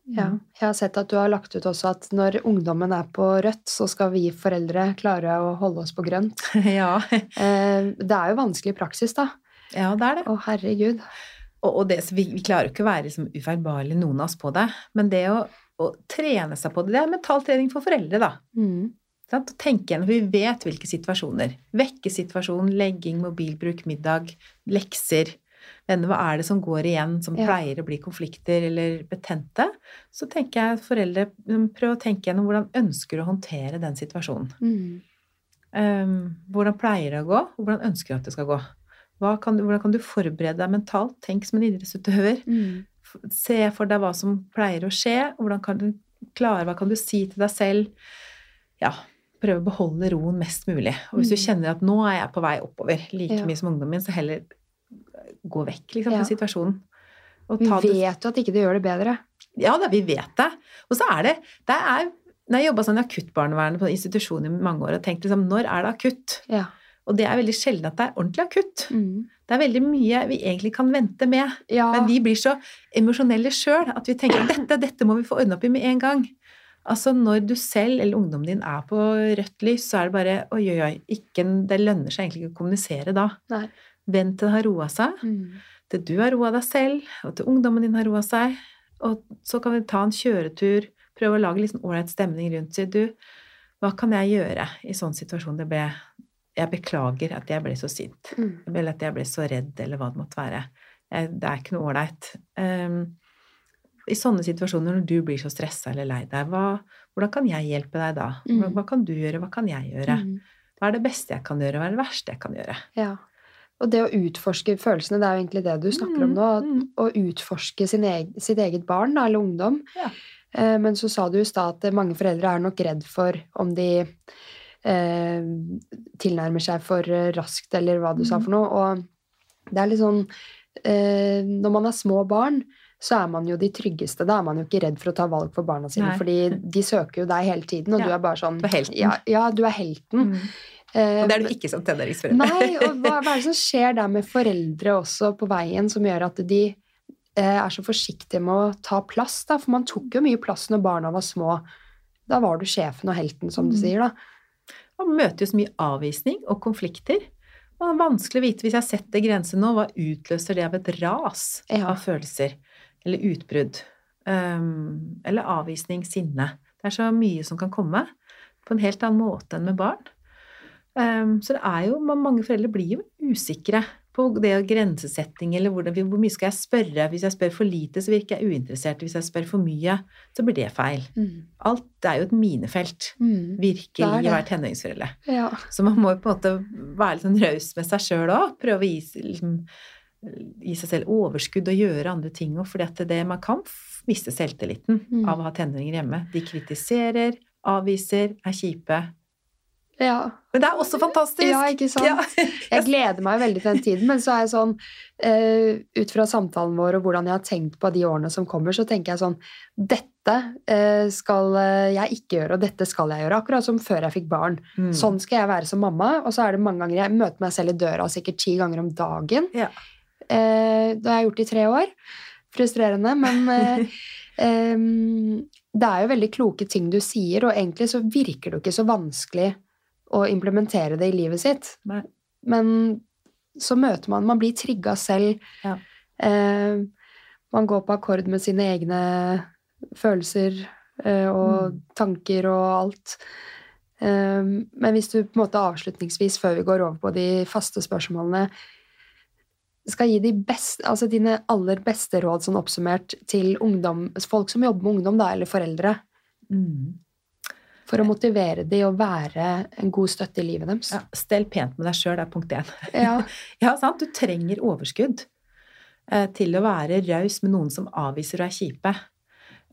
Ja. Jeg har sett at du har lagt ut også at når ungdommen er på rødt, så skal vi foreldre klare å holde oss på grønt. ja. Eh, det er jo vanskelig praksis, da. ja, det er det. Å, herregud. Og, og det, så vi, vi klarer jo ikke å være liksom ufeilbarlige, noen av oss, på det. Men det å, å trene seg på det, det er mental trening for foreldre, da. Mm. Sånn, tenke igjen, Vi vet hvilke situasjoner. Vekkesituasjon, legging, mobilbruk, middag, lekser. Venner, hva er det som går igjen, som Ja. pleier å bli konflikter eller betente? Så tenker jeg foreldre mm, prøv å tenke gjennom hvordan ønsker du å håndtere den situasjonen. Mm. Um, hvordan pleier det å gå, og hvordan ønsker du at det skal gå? Kan du, hvordan kan du forberede deg mentalt? Tenk som en idrettsutøver. Mm. Se for deg hva som pleier å skje, og hvordan kan du klare, hva kan du si til deg selv? Ja, prøve å beholde roen mest mulig. Og hvis du Mm. kjenner at nå er jeg på vei oppover like Ja. mye som ungdommen min, så heller gå vekk liksom, Ja. situasjonen. Og Vi ta det- vet jo at ikke det gjør det bedre. Ja da, vi vet det. Og så er det, det er, Når jeg jobba sånn i akuttbarnevernet på institusjon i mange år og tenkte liksom, når er det akutt? Ja. Og det er veldig sjelden at det er ordentlig akutt. Mm. Det er veldig mye vi egentlig kan vente med. Ja. Men vi blir så emosjonelle sjøl at vi tenker dette, dette må vi få ordna opp i med en gang. Altså Når du selv eller ungdommen din er på rødt lys, så er det bare oi, oi, oi. Ikke, det lønner seg egentlig ikke å kommunisere da. Nei. Vent til det har roa seg, Mm. til du har roa deg selv, og til ungdommen din har roa seg. Og så kan vi ta en kjøretur, prøve å lage litt sånn ålreit stemning rundt. Si du, hva kan jeg gjøre i sånn situasjon det ble Jeg beklager at jeg ble så sint. Mm. Eller at jeg ble så redd, eller hva det måtte være. Jeg, det er ikke noe ålreit. Um, I sånne situasjoner når du blir så stressa eller lei deg, hva, hvordan kan jeg hjelpe deg da? Hva, Mm. hva kan du gjøre, hva kan jeg gjøre? Mm. Hva er det beste jeg kan gjøre, hva er det verste jeg kan gjøre? Ja. Og det å utforske følelsene, det er jo egentlig det du snakker om nå. at- Mm, mm. Å utforske sin eg sitt eget barn da, eller ungdom. Ja. Eh, men så sa du i stad at mange foreldre er nok redd for om de eh, tilnærmer seg for eh, raskt, eller hva du sa Mm. for noe. Og det er litt sånn eh, Når man er små barn, så er man jo de tryggeste. Da er man jo ikke redd for å ta valg for barna sine, Nei. fordi de søker jo deg hele tiden, og Ja. du er bare sånn Du er helten. Ja, ja du er helten. Mm. Eh, Og det er du ikke som tenåringsforelder. Nei, og hva, hva er det som skjer der med foreldre også på veien, som gjør at de eh, er så forsiktige med å ta plass, da? For man tok jo mye plass når barna var små. Da var du sjefen og helten, som du Mm. sier, da. Man møter jo så mye avvisning og konflikter. Og det er vanskelig å vite, hvis jeg setter grenser nå, hva utløser det av et ras Ja. av følelser? Eller utbrudd? Um, eller avvisning, sinne. Det er så mye som kan komme på en helt annen måte enn med barn. Um, så det er jo, mange foreldre blir jo usikre på det å grensesetting, eller hvordan, hvor mye skal jeg spørre? Hvis jeg spør for lite, så virker jeg uinteressert. Hvis jeg spør for mye, så blir det feil. Alt det er jo et minefelt. Mm. Virkelig er å være tenåringsforeldre. Ja. Så man må jo på en måte være litt sånn raus med seg sjøl òg. Prøve å gi, liksom, gi seg selv overskudd og gjøre andre ting òg. For det, det man kan miste selvtilliten Mm. av å ha tenåringer hjemme. De kritiserer, avviser, er kjipe. Ja. Men det er også fantastisk! Ja, ikke sant? Ja. Jeg gleder meg veldig til den tiden, men så er jeg sånn uh, Ut fra samtalen vår og hvordan jeg har tenkt på de årene som kommer, så tenker jeg sånn Dette uh, skal jeg ikke gjøre, og dette skal jeg gjøre. Akkurat som før jeg fikk barn. Mm. Sånn skal jeg være som mamma. Og så er det mange ganger jeg møter meg selv i døra sikkert ti ganger om dagen. Ja. Uh, det har jeg gjort i tre år. Frustrerende, men em, det er jo veldig kloke ting du sier, og egentlig så virker det jo ikke så vanskelig å implementere det i livet sitt. Nei. Men så møter man Man blir trigga selv. Ja. Eh, man går på akkord med sine egne følelser eh, og Mm. tanker og alt. Eh, men hvis du på en måte avslutningsvis, før vi går over på de faste spørsmålene, skal gi de best, altså dine aller beste råd sånn oppsummert til ungdom, folk som jobber med ungdom, da, eller foreldre, Mm. For å motivere de å være en god støtte i livet deres. Ja, stell pent med deg sjøl, er punkt én. Ja. Ja, sant. Du trenger overskudd eh, til å være raus med noen som avviser og er kjipe.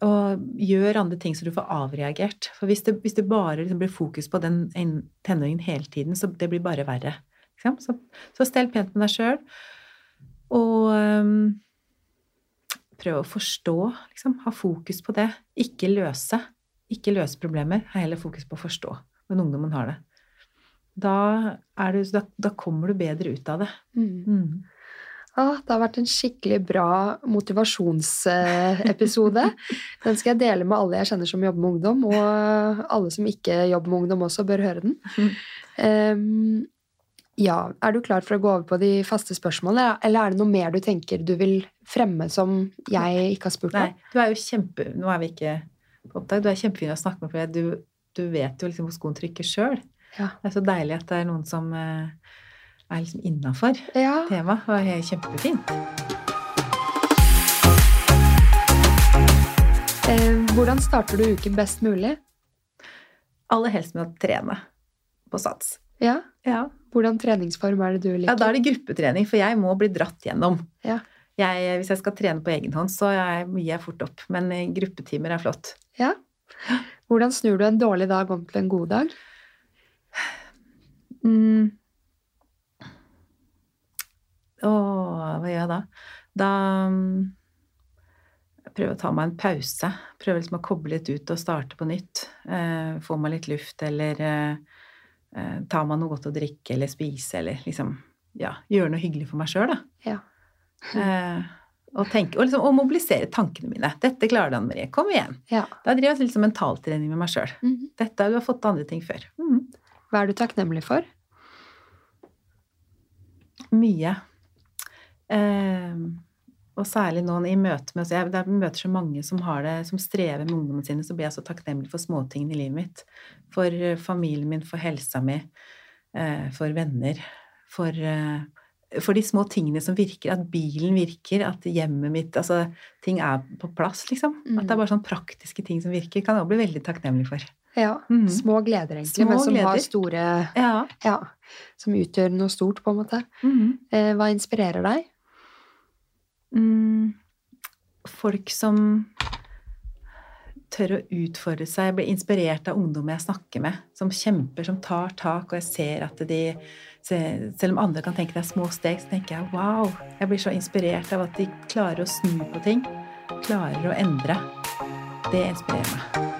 Og gjør andre ting så du får avreagert. For hvis det, hvis det bare liksom blir fokus på den en- tenåringen hele tiden, så det blir bare verre. Så, så stell pent med deg sjøl. Og um, prøv å forstå, liksom. Ha fokus på det. Ikke løse. Ikke løse problemer. har heller fokus på å forstå Men ungdommen har det. Da, du, da, da kommer du bedre ut av det. Mm. Mm. Ah, det har vært en skikkelig bra motivasjonsepisode. Den skal jeg dele med alle jeg kjenner som jobber med ungdom, og alle som ikke jobber med ungdom også bør høre den. Mm. Ehm, ja, er du klar for å gå over på de faste spørsmålene, eller er det noe mer du tenker du vil fremme som jeg ikke har spurt om? Nei, du er jo kjempe... Nå er vi ikke på opptak. Du er kjempefin å snakke med, for du, du vet jo liksom hvor skoen trykker sjøl. Ja. Det er så deilig at det er noen som eh, er liksom innafor Ja. temaet. Det er kjempefint. Ehm, hvordan starter du uken best mulig? Aller helst med å trene på sats. Ja. Ja. Hvordan treningsform er det du liker? ja, da er det gruppetrening, for jeg må bli dratt gjennom. Ja. Jeg, hvis jeg skal trene på egen hånd, så gir jeg fort opp. Men eh, gruppetimer er flott. Ja. Hvordan snur du en dårlig dag om til en god dag? Mm. Åh, hva gjør jeg da? Da mm, jeg prøver å ta meg en pause. Prøver liksom å koble litt ut og starte på nytt. Eh, få meg litt luft, eller eh, ta meg noe godt å drikke eller spise, eller liksom ja, gjøre noe hyggelig for meg sjøl, da. Ja. Eh, og, tenke, og, liksom, og mobilisere tankene mine. 'Dette klarer du, Anne Marie. Kom igjen.' ja. Da driver jeg liksom mentaltrening med meg sjøl. Mhm. Dette du fått til andre ting før. Mm. Hva er du takknemlig for? Mye. Eh, og særlig nå i møte med jeg, jeg møter så mange som, har det, som strever med ungdommene sine, så blir jeg så takknemlig for småtingene i livet mitt. For eh, familien min, for helsa mi, eh, for venner. For, eh, for de små tingene som virker. At bilen virker, at hjemmet mitt Altså, ting er på plass, liksom. Mm. At det er bare sånn praktiske ting som virker, kan jeg også bli veldig takknemlig for. Ja. Mm. Små gleder, egentlig, Små men som har store Ja. Ja. Som utgjør noe stort, på en måte. Mm. Eh, hva inspirerer deg? mm, folk som tør å utfordre seg, blir inspirert av ungdommer jeg snakker med, som kjemper, som tar tak, og jeg ser at de Selv om andre kan tenke det er små steg, så tenker jeg wow! Jeg blir så inspirert av at de klarer å snu på ting. Klarer å endre. Det inspirerer meg.